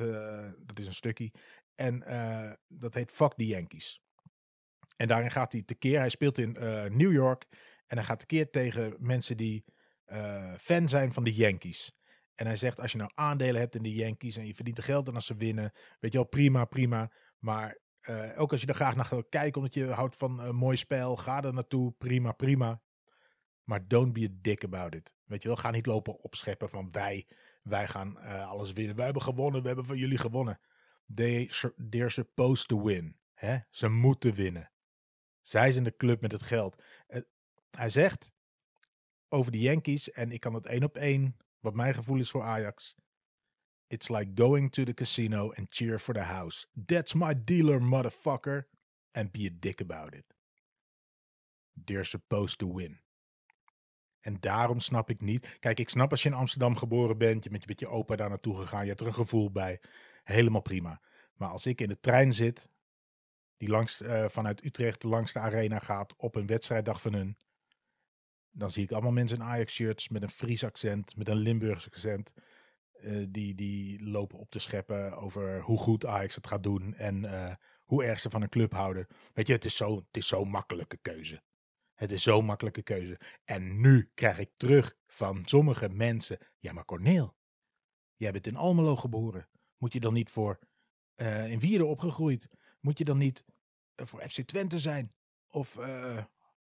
dat is een stukje. En dat heet Fuck the Yankees. En daarin gaat hij tekeer. Hij speelt in New York. En hij gaat tekeer tegen mensen die uh, fan zijn van de Yankees. En hij zegt, als je nou aandelen hebt in de Yankees en je verdient er geld en als ze winnen, weet je wel, prima, prima. Maar ook als je er graag naar gaat kijken, omdat je houdt van een mooi spel, ga er naartoe, prima, prima. Maar don't be a dick about it. Weet je wel, ga niet lopen opscheppen van wij, wij gaan alles winnen. Wij hebben gewonnen, we hebben van jullie gewonnen. They, they're supposed to win. Hè? Ze moeten winnen. Zij zijn de club met het geld. Hij zegt over de Yankees, en ik kan het één op één, wat mijn gevoel is voor Ajax. It's like going to the casino and cheer for the house. That's my dealer, motherfucker. And be a dick about it. They're supposed to win. En daarom snap ik niet. Kijk, ik snap als je in Amsterdam geboren bent, je bent met je opa daar naartoe gegaan, je hebt er een gevoel bij. Helemaal prima. Maar als ik in de trein zit, die langs, uh, vanuit Utrecht langs de arena gaat op een wedstrijddag van hun, dan zie ik allemaal mensen in Ajax-shirts met een Fries accent, met een Limburgs accent. Uh, die, die lopen op te scheppen over hoe goed Ajax het gaat doen en uh, hoe erg ze van een club houden. Weet je, het is zo'n zo makkelijke keuze. Het is zo'n makkelijke keuze. En nu krijg ik terug van sommige mensen. Ja, maar Corneel, jij bent in Almelo geboren. Moet je dan niet voor uh, in Wierden opgegroeid? Moet je dan niet voor FC Twente zijn? Of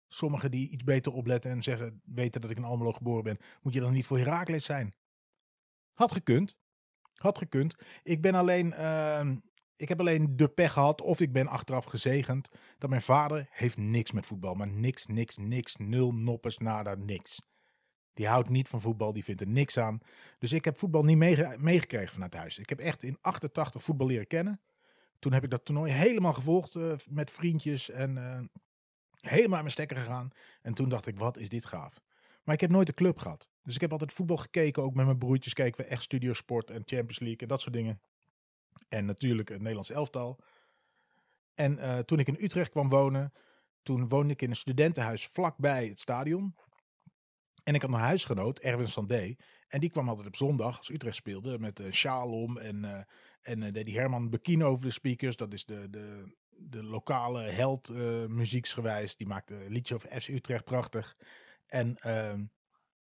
sommigen die iets beter opletten en zeggen, weten dat ik in Almelo geboren ben, moet je dan niet voor Herakles zijn? Had gekund. Had gekund. Ik ben alleen, uh, ik heb alleen de pech gehad, of ik ben achteraf gezegend, dat mijn vader heeft niks met voetbal. Maar niks, niks, niks, nul, noppes, nada, niks. Die houdt niet van voetbal, die vindt er niks aan. Dus ik heb voetbal niet meegekregen vanuit huis. Ik heb echt in 88 voetbal leren kennen. Toen heb ik dat toernooi helemaal gevolgd uh, met vriendjes en uh, helemaal aan mijn stekker gegaan. En toen dacht ik, wat is dit gaaf. Maar ik heb nooit een club gehad. Dus ik heb altijd voetbal gekeken. Ook met mijn broertjes keken we echt Studiosport en Champions League en dat soort dingen. En natuurlijk het Nederlands elftal. En uh, toen ik in Utrecht kwam wonen, toen woonde ik in een studentenhuis vlakbij het stadion. En ik had een huisgenoot, Erwin Sandé. En die kwam altijd op zondag, als Utrecht speelde, met een sjaal om. En, uh, en uh, deed Herman Bekino over de speakers. Dat is de, de, de lokale held uh, muzieksgewijs. Die maakte liedje over FC Utrecht, prachtig. En, uh,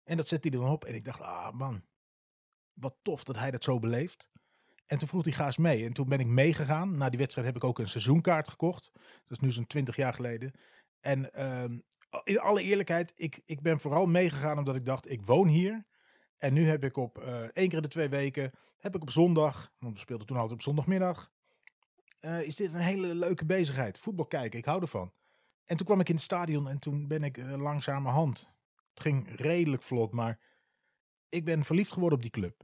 en dat zette hij dan op. En ik dacht, ah man, wat tof dat hij dat zo beleeft. En toen vroeg hij, ga eens mee. En toen ben ik meegegaan. Na die wedstrijd heb ik ook een seizoenkaart gekocht. Dat is nu zo'n twintig jaar geleden. En uh, in alle eerlijkheid, ik, ik ben vooral meegegaan omdat ik dacht, ik woon hier. En nu heb ik op uh, één keer in de twee weken, heb ik op zondag, want we speelden toen altijd op zondagmiddag, uh, is dit een hele leuke bezigheid. Voetbal kijken, ik hou ervan. En toen kwam ik in het stadion en toen ben ik uh, langzamerhand. Het ging redelijk vlot, maar ik ben verliefd geworden op die club.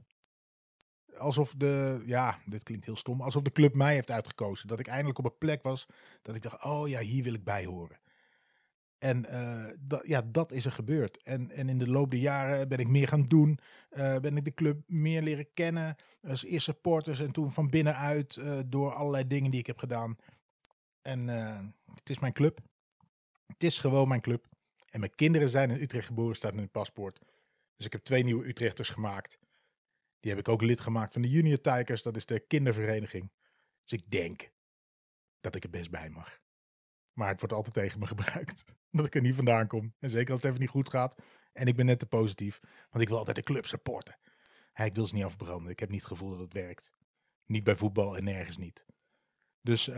Alsof de, ja, dit klinkt heel stom, alsof de club mij heeft uitgekozen. Dat ik eindelijk op een plek was dat ik dacht, oh ja, hier wil ik bij horen. En uh, dat, ja, dat is er gebeurd. En, en in de loop der jaren ben ik meer gaan doen. Uh, ben ik de club meer leren kennen. Als eerst supporters en toen van binnenuit uh, door allerlei dingen die ik heb gedaan. En het is mijn club. Het is gewoon mijn club. En mijn kinderen zijn in Utrecht geboren, staat in hun paspoort. Dus ik heb twee nieuwe Utrechters gemaakt. Die heb ik ook lid gemaakt van de Junior Tigers. Dat is de kindervereniging. Dus ik denk dat ik er best bij mag. Maar het wordt altijd tegen me gebruikt. Dat ik er niet vandaan kom. En zeker als het even niet goed gaat. En ik ben net te positief. Want ik wil altijd de club supporten. ik wil ze niet afbranden. Ik heb niet het gevoel dat het werkt. Niet bij voetbal en nergens niet. Dus, uh,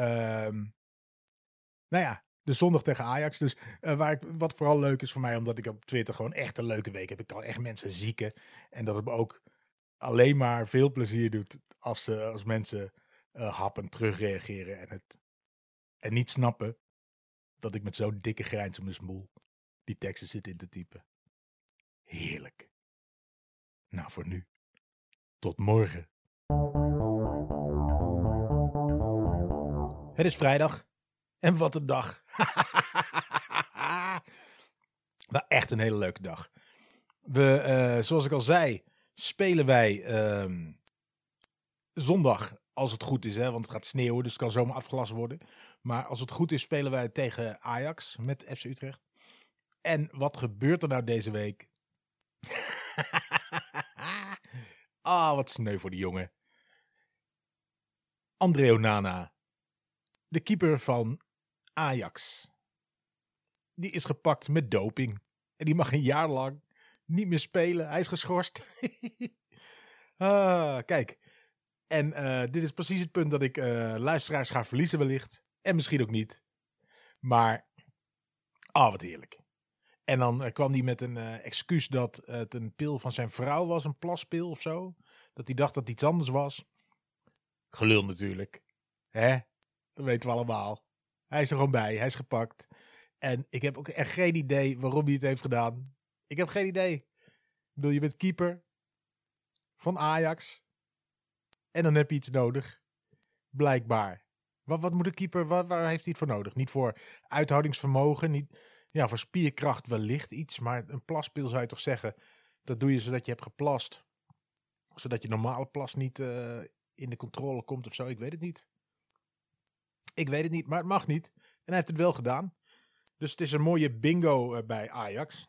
nou ja. De zondag tegen Ajax. Dus uh, waar ik, wat vooral leuk is voor mij. Omdat ik op Twitter gewoon echt een leuke week heb. Ik kan echt mensen zieken. En dat het me ook alleen maar veel plezier doet. Als, uh, als mensen uh, happen terugreageren. En het en niet snappen dat ik met zo'n dikke grijns om de smoel die teksten zit in te typen. Heerlijk. Nou, voor nu. Tot morgen. Het is vrijdag. En wat een dag. maar echt een hele leuke dag. We, uh, zoals ik al zei, spelen wij uh, zondag als het goed is, hè, want het gaat sneeuwen, dus het kan zomaar afgelast worden. Maar als het goed is, spelen wij tegen Ajax met FC Utrecht. En wat gebeurt er nou deze week? ah, wat sneu voor die jongen. André Onana, de keeper van Ajax. Die is gepakt met doping. En die mag een jaar lang niet meer spelen. Hij is geschorst. ah, kijk, en uh, dit is precies het punt dat ik uh, luisteraars ga verliezen wellicht. En misschien ook niet. Maar, ah, oh, wat heerlijk. En dan uh, kwam hij met een excuus dat het een pil van zijn vrouw was, een plaspil of zo. Dat hij dacht dat het iets anders was. Gelul natuurlijk. Hè? Dat weten we allemaal. Hij is er gewoon bij, hij is gepakt. En ik heb ook echt geen idee waarom hij het heeft gedaan. Ik heb geen idee. Ik bedoel, je bent keeper van Ajax. En dan heb je iets nodig. Blijkbaar. Wat, wat moet een keeper, wat, waar heeft hij het voor nodig? Niet voor uithoudingsvermogen, niet, ja, voor spierkracht wellicht iets. Maar een plaspil zou je toch zeggen, dat doe je zodat je hebt geplast. Zodat je normale plas niet uh, in de controle komt of zo. Ik weet het niet. Ik weet het niet, maar het mag niet. En hij heeft het wel gedaan. Dus het is een mooie bingo uh, bij Ajax.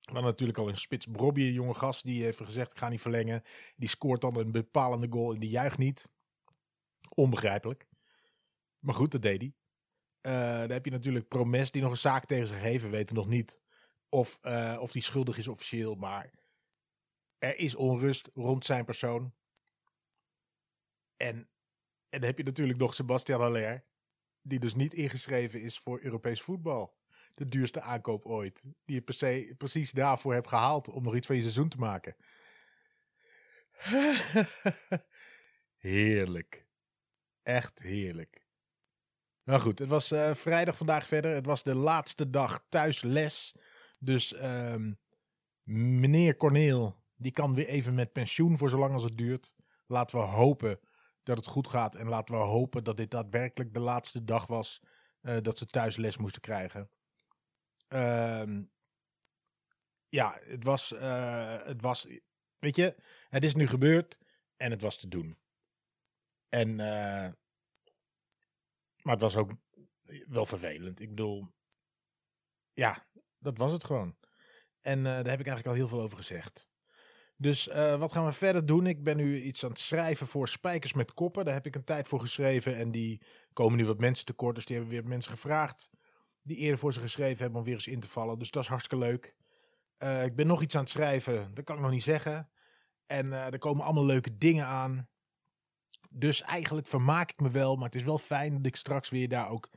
Dan natuurlijk al een spits Brobby, een jonge gast, die heeft gezegd: ik ga niet verlengen. Die scoort dan een bepalende goal en die juicht niet. Onbegrijpelijk. Maar goed, dat deed hij. Uh, dan heb je natuurlijk Promes, die nog een zaak tegen zich heeft. We weten nog niet of, uh, of die schuldig is officieel, maar er is onrust rond zijn persoon. En, en dan heb je natuurlijk nog Sebastian Haller, die dus niet ingeschreven is voor Europees voetbal de duurste aankoop ooit. Die je per se, precies daarvoor hebt gehaald om nog iets van je seizoen te maken. heerlijk. Echt heerlijk. Nou goed, het was uh, vrijdag vandaag verder. Het was de laatste dag thuisles. Dus um, meneer Corneel, die kan weer even met pensioen voor zolang als het duurt. Laten we hopen dat het goed gaat. En laten we hopen dat dit daadwerkelijk de laatste dag was uh, dat ze thuis les moesten krijgen. Uh, ja, het was, uh, het was, weet je, het is nu gebeurd en het was te doen. En, uh, maar het was ook wel vervelend. Ik bedoel, ja, dat was het gewoon. En uh, daar heb ik eigenlijk al heel veel over gezegd. Dus wat gaan we verder doen? Ik ben nu iets aan het schrijven voor Spijkers met Koppen. Daar heb ik een tijd voor geschreven. En die komen nu wat mensen tekort. Dus die hebben weer mensen gevraagd die eerder voor ze geschreven hebben om weer eens in te vallen. Dus dat is hartstikke leuk. Uh, ik ben nog iets aan het schrijven, dat kan ik nog niet zeggen. En uh, er komen allemaal leuke dingen aan. Dus eigenlijk vermaak ik me wel, maar het is wel fijn dat ik straks weer daar ook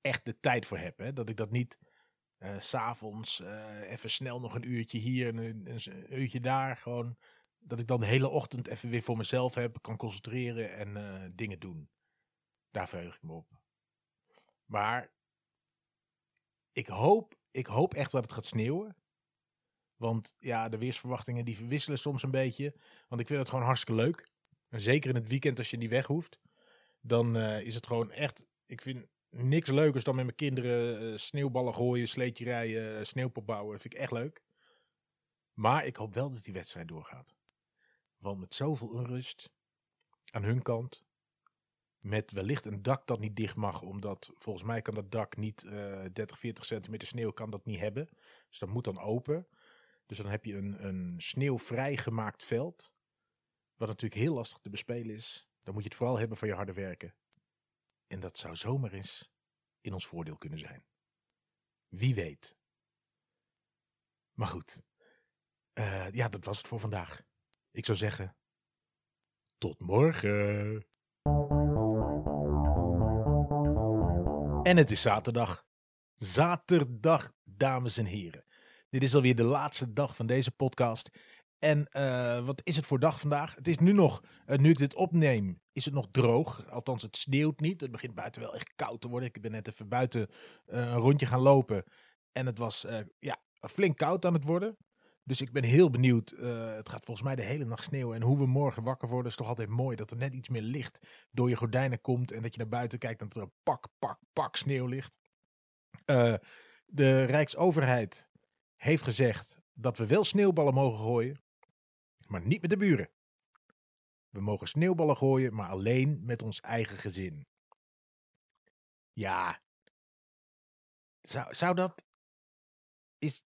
echt de tijd voor heb. Hè? Dat ik dat niet Uh, S'avonds uh, even snel nog een uurtje hier en een, een, uurtje daar. Gewoon dat ik dan de hele ochtend even weer voor mezelf heb, kan concentreren en dingen doen. Daar verheug ik me op. Maar ik hoop, ik hoop echt dat het gaat sneeuwen. Want ja, de weersverwachtingen die wisselen soms een beetje. Want ik vind het gewoon hartstikke leuk. En zeker in het weekend als je niet weg hoeft. Dan uh, is het gewoon echt... Ik vind niks leukers dan met mijn kinderen uh, sneeuwballen gooien, sleetje rijden, uh, sneeuwpop bouwen. Dat vind ik echt leuk. Maar ik hoop wel dat die wedstrijd doorgaat. Want met zoveel onrust aan hun kant. Met wellicht een dak dat niet dicht mag. Omdat volgens mij kan dat dak niet 30, 40 centimeter sneeuw kan dat niet hebben. Dus dat moet dan open. Dus dan heb je een, een sneeuwvrij gemaakt veld. Wat natuurlijk heel lastig te bespelen is. Dan moet je het vooral hebben van je harde werken. En dat zou zomaar eens in ons voordeel kunnen zijn. Wie weet. Maar goed. Uh, ja, dat was het voor vandaag. Ik zou zeggen. Tot morgen. En het is zaterdag. Zaterdag, dames en heren. Dit is alweer de laatste dag van deze podcast. En uh, wat is het voor dag vandaag? Het is nu nog, uh, nu ik dit opneem, is het nog droog. Althans, het sneeuwt niet. Het begint buiten wel echt koud te worden. Ik ben net even buiten uh, een rondje gaan lopen. En het was ja, flink koud aan het worden. Dus ik ben heel benieuwd. het gaat volgens mij de hele nacht sneeuwen. En hoe we morgen wakker worden is toch altijd mooi. Dat er net iets meer licht door je gordijnen komt. En dat je naar buiten kijkt en dat er een pak, pak, pak sneeuw ligt. de Rijksoverheid heeft gezegd dat we wel sneeuwballen mogen gooien, maar niet met de buren. We mogen sneeuwballen gooien, maar alleen met ons eigen gezin. Ja. Zou, zou dat. Is,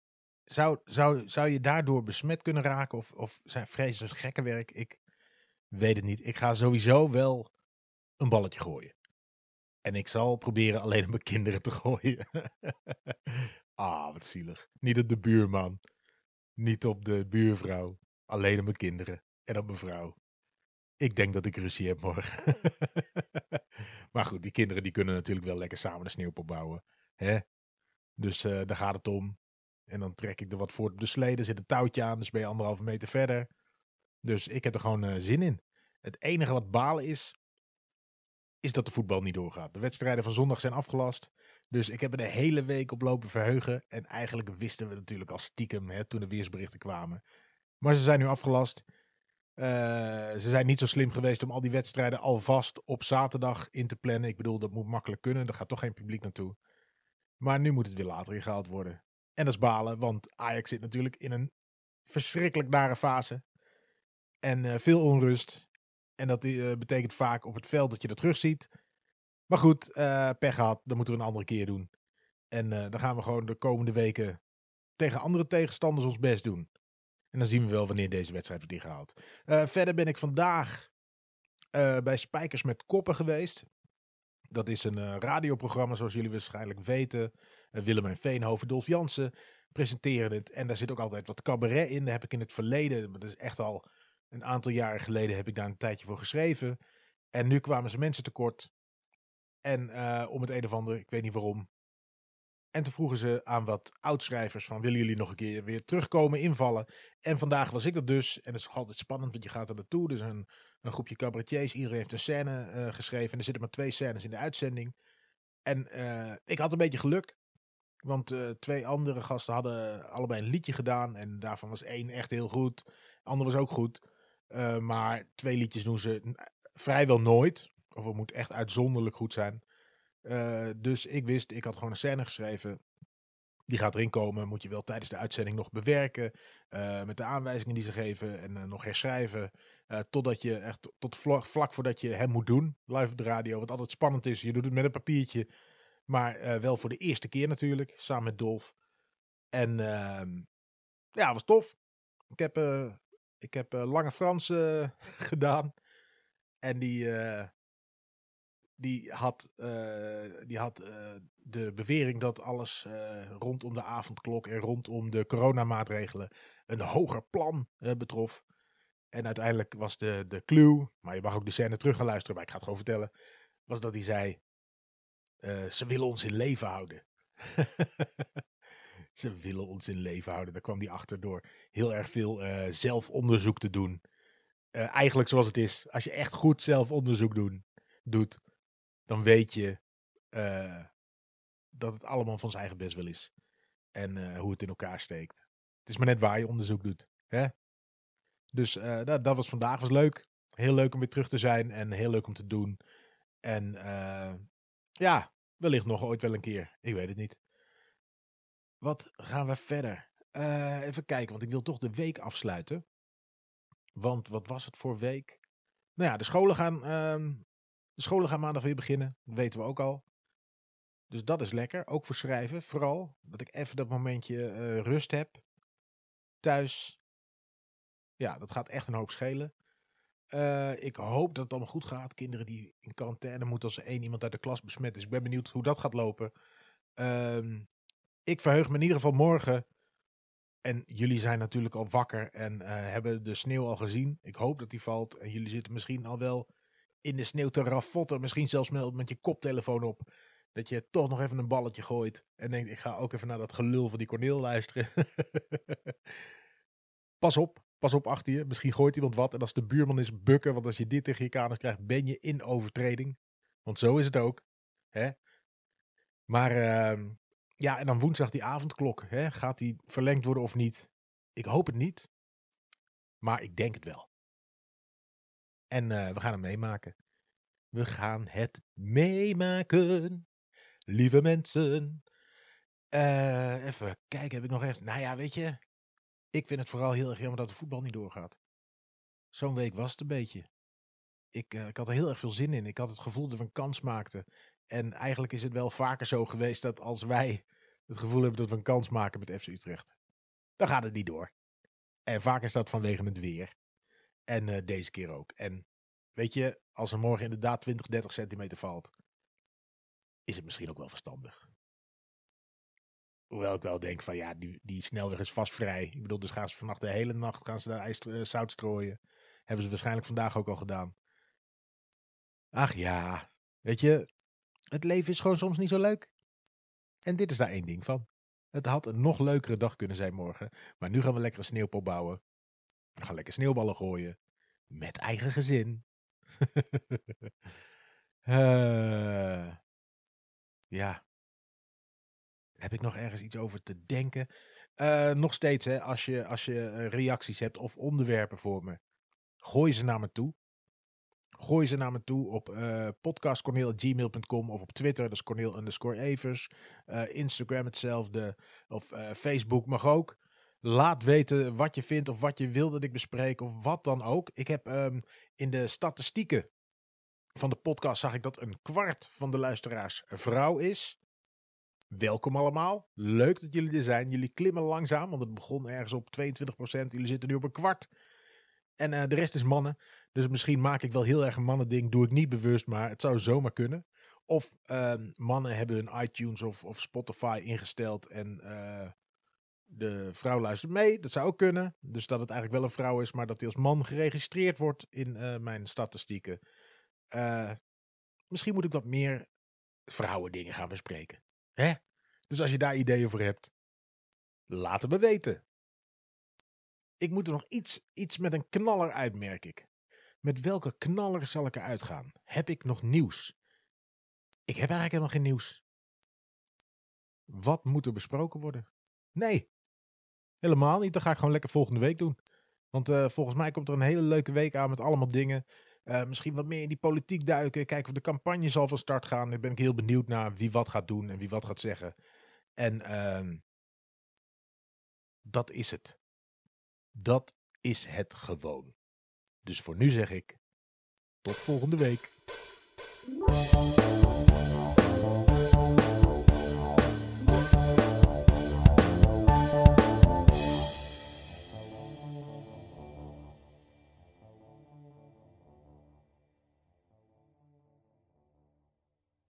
zou, zou, zou je daardoor besmet kunnen raken? Of, of zijn vrezen gekke werk? Ik weet het niet. Ik ga sowieso wel een balletje gooien. En ik zal proberen alleen op mijn kinderen te gooien. Ah, wat zielig. Niet op de buurman. Niet op de buurvrouw. Alleen op mijn kinderen. En op mijn vrouw. Ik denk dat ik ruzie heb morgen. maar goed, die kinderen die kunnen natuurlijk wel lekker samen een sneeuwpop bouwen. Hè? Dus uh, daar gaat het om. En dan trek ik er wat voor op de slee. Er zit een touwtje aan, dus ben je anderhalve meter verder. Dus ik heb er gewoon uh, zin in. Het enige wat balen is, is dat de voetbal niet doorgaat. De wedstrijden van zondag zijn afgelast. Dus ik heb er de hele week op lopen verheugen. En eigenlijk wisten we natuurlijk al stiekem hè, toen de weersberichten kwamen. Maar ze zijn nu afgelast. Uh, ze zijn niet zo slim geweest om al die wedstrijden alvast op zaterdag in te plannen. Ik bedoel, dat moet makkelijk kunnen. Er gaat toch geen publiek naartoe. Maar nu moet het weer later ingehaald worden. En dat is balen, want Ajax zit natuurlijk in een verschrikkelijk nare fase. En uh, veel onrust. En dat uh, betekent vaak op het veld dat je dat terugziet. Maar goed, uh, pech gehad. Dat moeten we een andere keer doen. En dan gaan we gewoon de komende weken tegen andere tegenstanders ons best doen. En dan zien we wel wanneer deze wedstrijd wordt ingehaald. Verder ben ik vandaag bij Spijkers met Koppen geweest. Dat is een radioprogramma, zoals jullie waarschijnlijk weten. Willem en Veenhoven, Dolf Jansen presenteren het. En daar zit ook altijd wat cabaret in. Daar heb ik in het verleden, dat is echt al een aantal jaren geleden, heb ik daar een tijdje voor geschreven. En nu kwamen ze mensen tekort. En uh, om het een of ander, ik weet niet waarom. En toen vroegen ze aan wat oudschrijvers van willen jullie nog een keer weer terugkomen, invallen. En vandaag was ik dat dus. En dat is altijd spannend, want je gaat er naartoe. Dus een, een groepje cabaretiers, iedereen heeft een scène uh, geschreven. En er zitten maar twee scènes in de uitzending. En ik had een beetje geluk. Want twee andere gasten hadden allebei een liedje gedaan. En daarvan was één echt heel goed. De ander was ook goed. maar twee liedjes doen ze vrijwel nooit. Of het moet echt uitzonderlijk goed zijn. Uh, dus ik wist, ik had gewoon een scène geschreven. Die gaat erin komen. Moet je wel tijdens de uitzending nog bewerken. Met de aanwijzingen die ze geven. En nog herschrijven. totdat je echt tot vlak, vlak, voordat je hem moet doen. Live op de radio. Wat altijd spannend is. Je doet het met een papiertje. Maar wel voor de eerste keer natuurlijk. Samen met Dolf. En ehm, ja, was tof. Ik heb, ik heb Lange Frans gedaan. En die, die had, die had de bewering dat alles rondom de avondklok en rondom de coronamaatregelen een hoger plan betrof. En uiteindelijk was de, de clue, maar je mag ook de scène terug gaan luisteren, maar ik ga het gewoon vertellen, was dat hij zei, ze willen ons in leven houden. Ze willen ons in leven houden. Daar kwam die achter door heel erg veel uh, zelfonderzoek te doen. Uh, eigenlijk zoals het is. Als je echt goed zelfonderzoek doen, doet, dan weet je dat het allemaal van zijn eigen best wel is. En hoe het in elkaar steekt. Het is maar net waar je onderzoek doet. Hè? Dus dat, dat, was vandaag was leuk. Heel leuk om weer terug te zijn en heel leuk om te doen. En ja, wellicht nog ooit wel een keer. Ik weet het niet. Wat gaan we verder? Uh, even kijken, want ik wil toch de week afsluiten. Want wat was het voor week? Nou ja, de scholen gaan, uh, de scholen gaan maandag weer beginnen. Dat weten we ook al. Dus dat is lekker. Ook voor schrijven. Vooral dat ik even dat momentje uh, rust heb. Thuis. Ja, dat gaat echt een hoop schelen. Uh, ik hoop dat het allemaal goed gaat. Kinderen die in quarantaine moeten als er één iemand uit de klas besmet is. Ik ben benieuwd hoe dat gaat lopen. Uh, ik verheug me in ieder geval morgen. En jullie zijn natuurlijk al wakker en uh, hebben de sneeuw al gezien. Ik hoop dat die valt. En jullie zitten misschien al wel in de sneeuw te raffotten. Misschien zelfs met je koptelefoon op. Dat je toch nog even een balletje gooit. En denkt, ik ga ook even naar dat gelul van die Corneel luisteren. pas op, pas op achter je. Misschien gooit iemand wat. En als de buurman is bukken. Want als je dit tegen je kanus krijgt, ben je in overtreding. Want zo is het ook. Hè? Maar uh, ja, en dan woensdag die avondklok. Hè? Gaat die verlengd worden of niet? Ik hoop het niet. Maar ik denk het wel. En uh, we gaan het meemaken. We gaan het meemaken. Lieve mensen. Uh, even kijken, heb ik nog echt. Nou ja, weet je. Ik vind het vooral heel erg jammer dat de voetbal niet doorgaat. Zo'n week was het een beetje. Ik, uh, ik had er heel erg veel zin in. Ik had het gevoel dat we een kans maakten. En eigenlijk is het wel vaker zo geweest dat als wij het gevoel hebben dat we een kans maken met FC Utrecht, dan gaat het niet door. En vaak is dat vanwege het weer. En uh, deze keer ook. En weet je, als er morgen inderdaad 20, 30 centimeter valt, is het misschien ook wel verstandig. Hoewel ik wel denk van ja, die, die snelweg is vast vrij. Ik bedoel, dus gaan ze vannacht de hele nacht gaan ze daar ijs, uh, zout strooien. Hebben ze waarschijnlijk vandaag ook al gedaan. Ach ja, weet je, het leven is gewoon soms niet zo leuk. En dit is daar één ding van. Het had een nog leukere dag kunnen zijn morgen. Maar nu gaan we lekker een sneeuwpop bouwen. We gaan lekker sneeuwballen gooien. Met eigen gezin. uh, ja. Heb ik nog ergens iets over te denken? Uh, nog steeds, hè, als je, als je reacties hebt of onderwerpen voor me, gooi ze naar me toe. Gooi ze naar me toe op uh, podcastcorneel.gmail.com of op Twitter, dat is Corneel underscore Evers. Instagram hetzelfde, of Facebook mag ook. Laat weten wat je vindt of wat je wil dat ik bespreek of wat dan ook. Ik heb um, in de statistieken van de podcast zag ik dat een kwart van de luisteraars vrouw is. Welkom allemaal. Leuk dat jullie er zijn. Jullie klimmen langzaam, want het begon ergens op 22%. Jullie zitten nu op een kwart. En uh, de rest is mannen. Dus misschien maak ik wel heel erg een mannending. Doe ik niet bewust, maar het zou zomaar kunnen. Of uh, mannen hebben hun iTunes of, of Spotify ingesteld en uh, de vrouw luistert mee. Dat zou ook kunnen. Dus dat het eigenlijk wel een vrouw is, maar dat hij als man geregistreerd wordt in uh, mijn statistieken. misschien moet ik wat meer vrouwendingen gaan bespreken. Hè? Dus als je daar ideeën voor hebt, laat het me weten. Ik moet er nog iets, iets met een knaller uit, merk ik. Met welke knaller zal ik eruit gaan? Heb ik nog nieuws? Ik heb eigenlijk helemaal geen nieuws. Wat moet er besproken worden? Nee, helemaal niet. Dat ga ik gewoon lekker volgende week doen. Want uh, volgens mij komt er een hele leuke week aan met allemaal dingen. Uh, misschien wat meer in die politiek duiken. Kijken of de campagne zal van start gaan. Daar ben ik heel benieuwd naar wie wat gaat doen en wie wat gaat zeggen. En uh, dat is het. Dat is het gewoon. Dus voor nu zeg ik tot volgende week.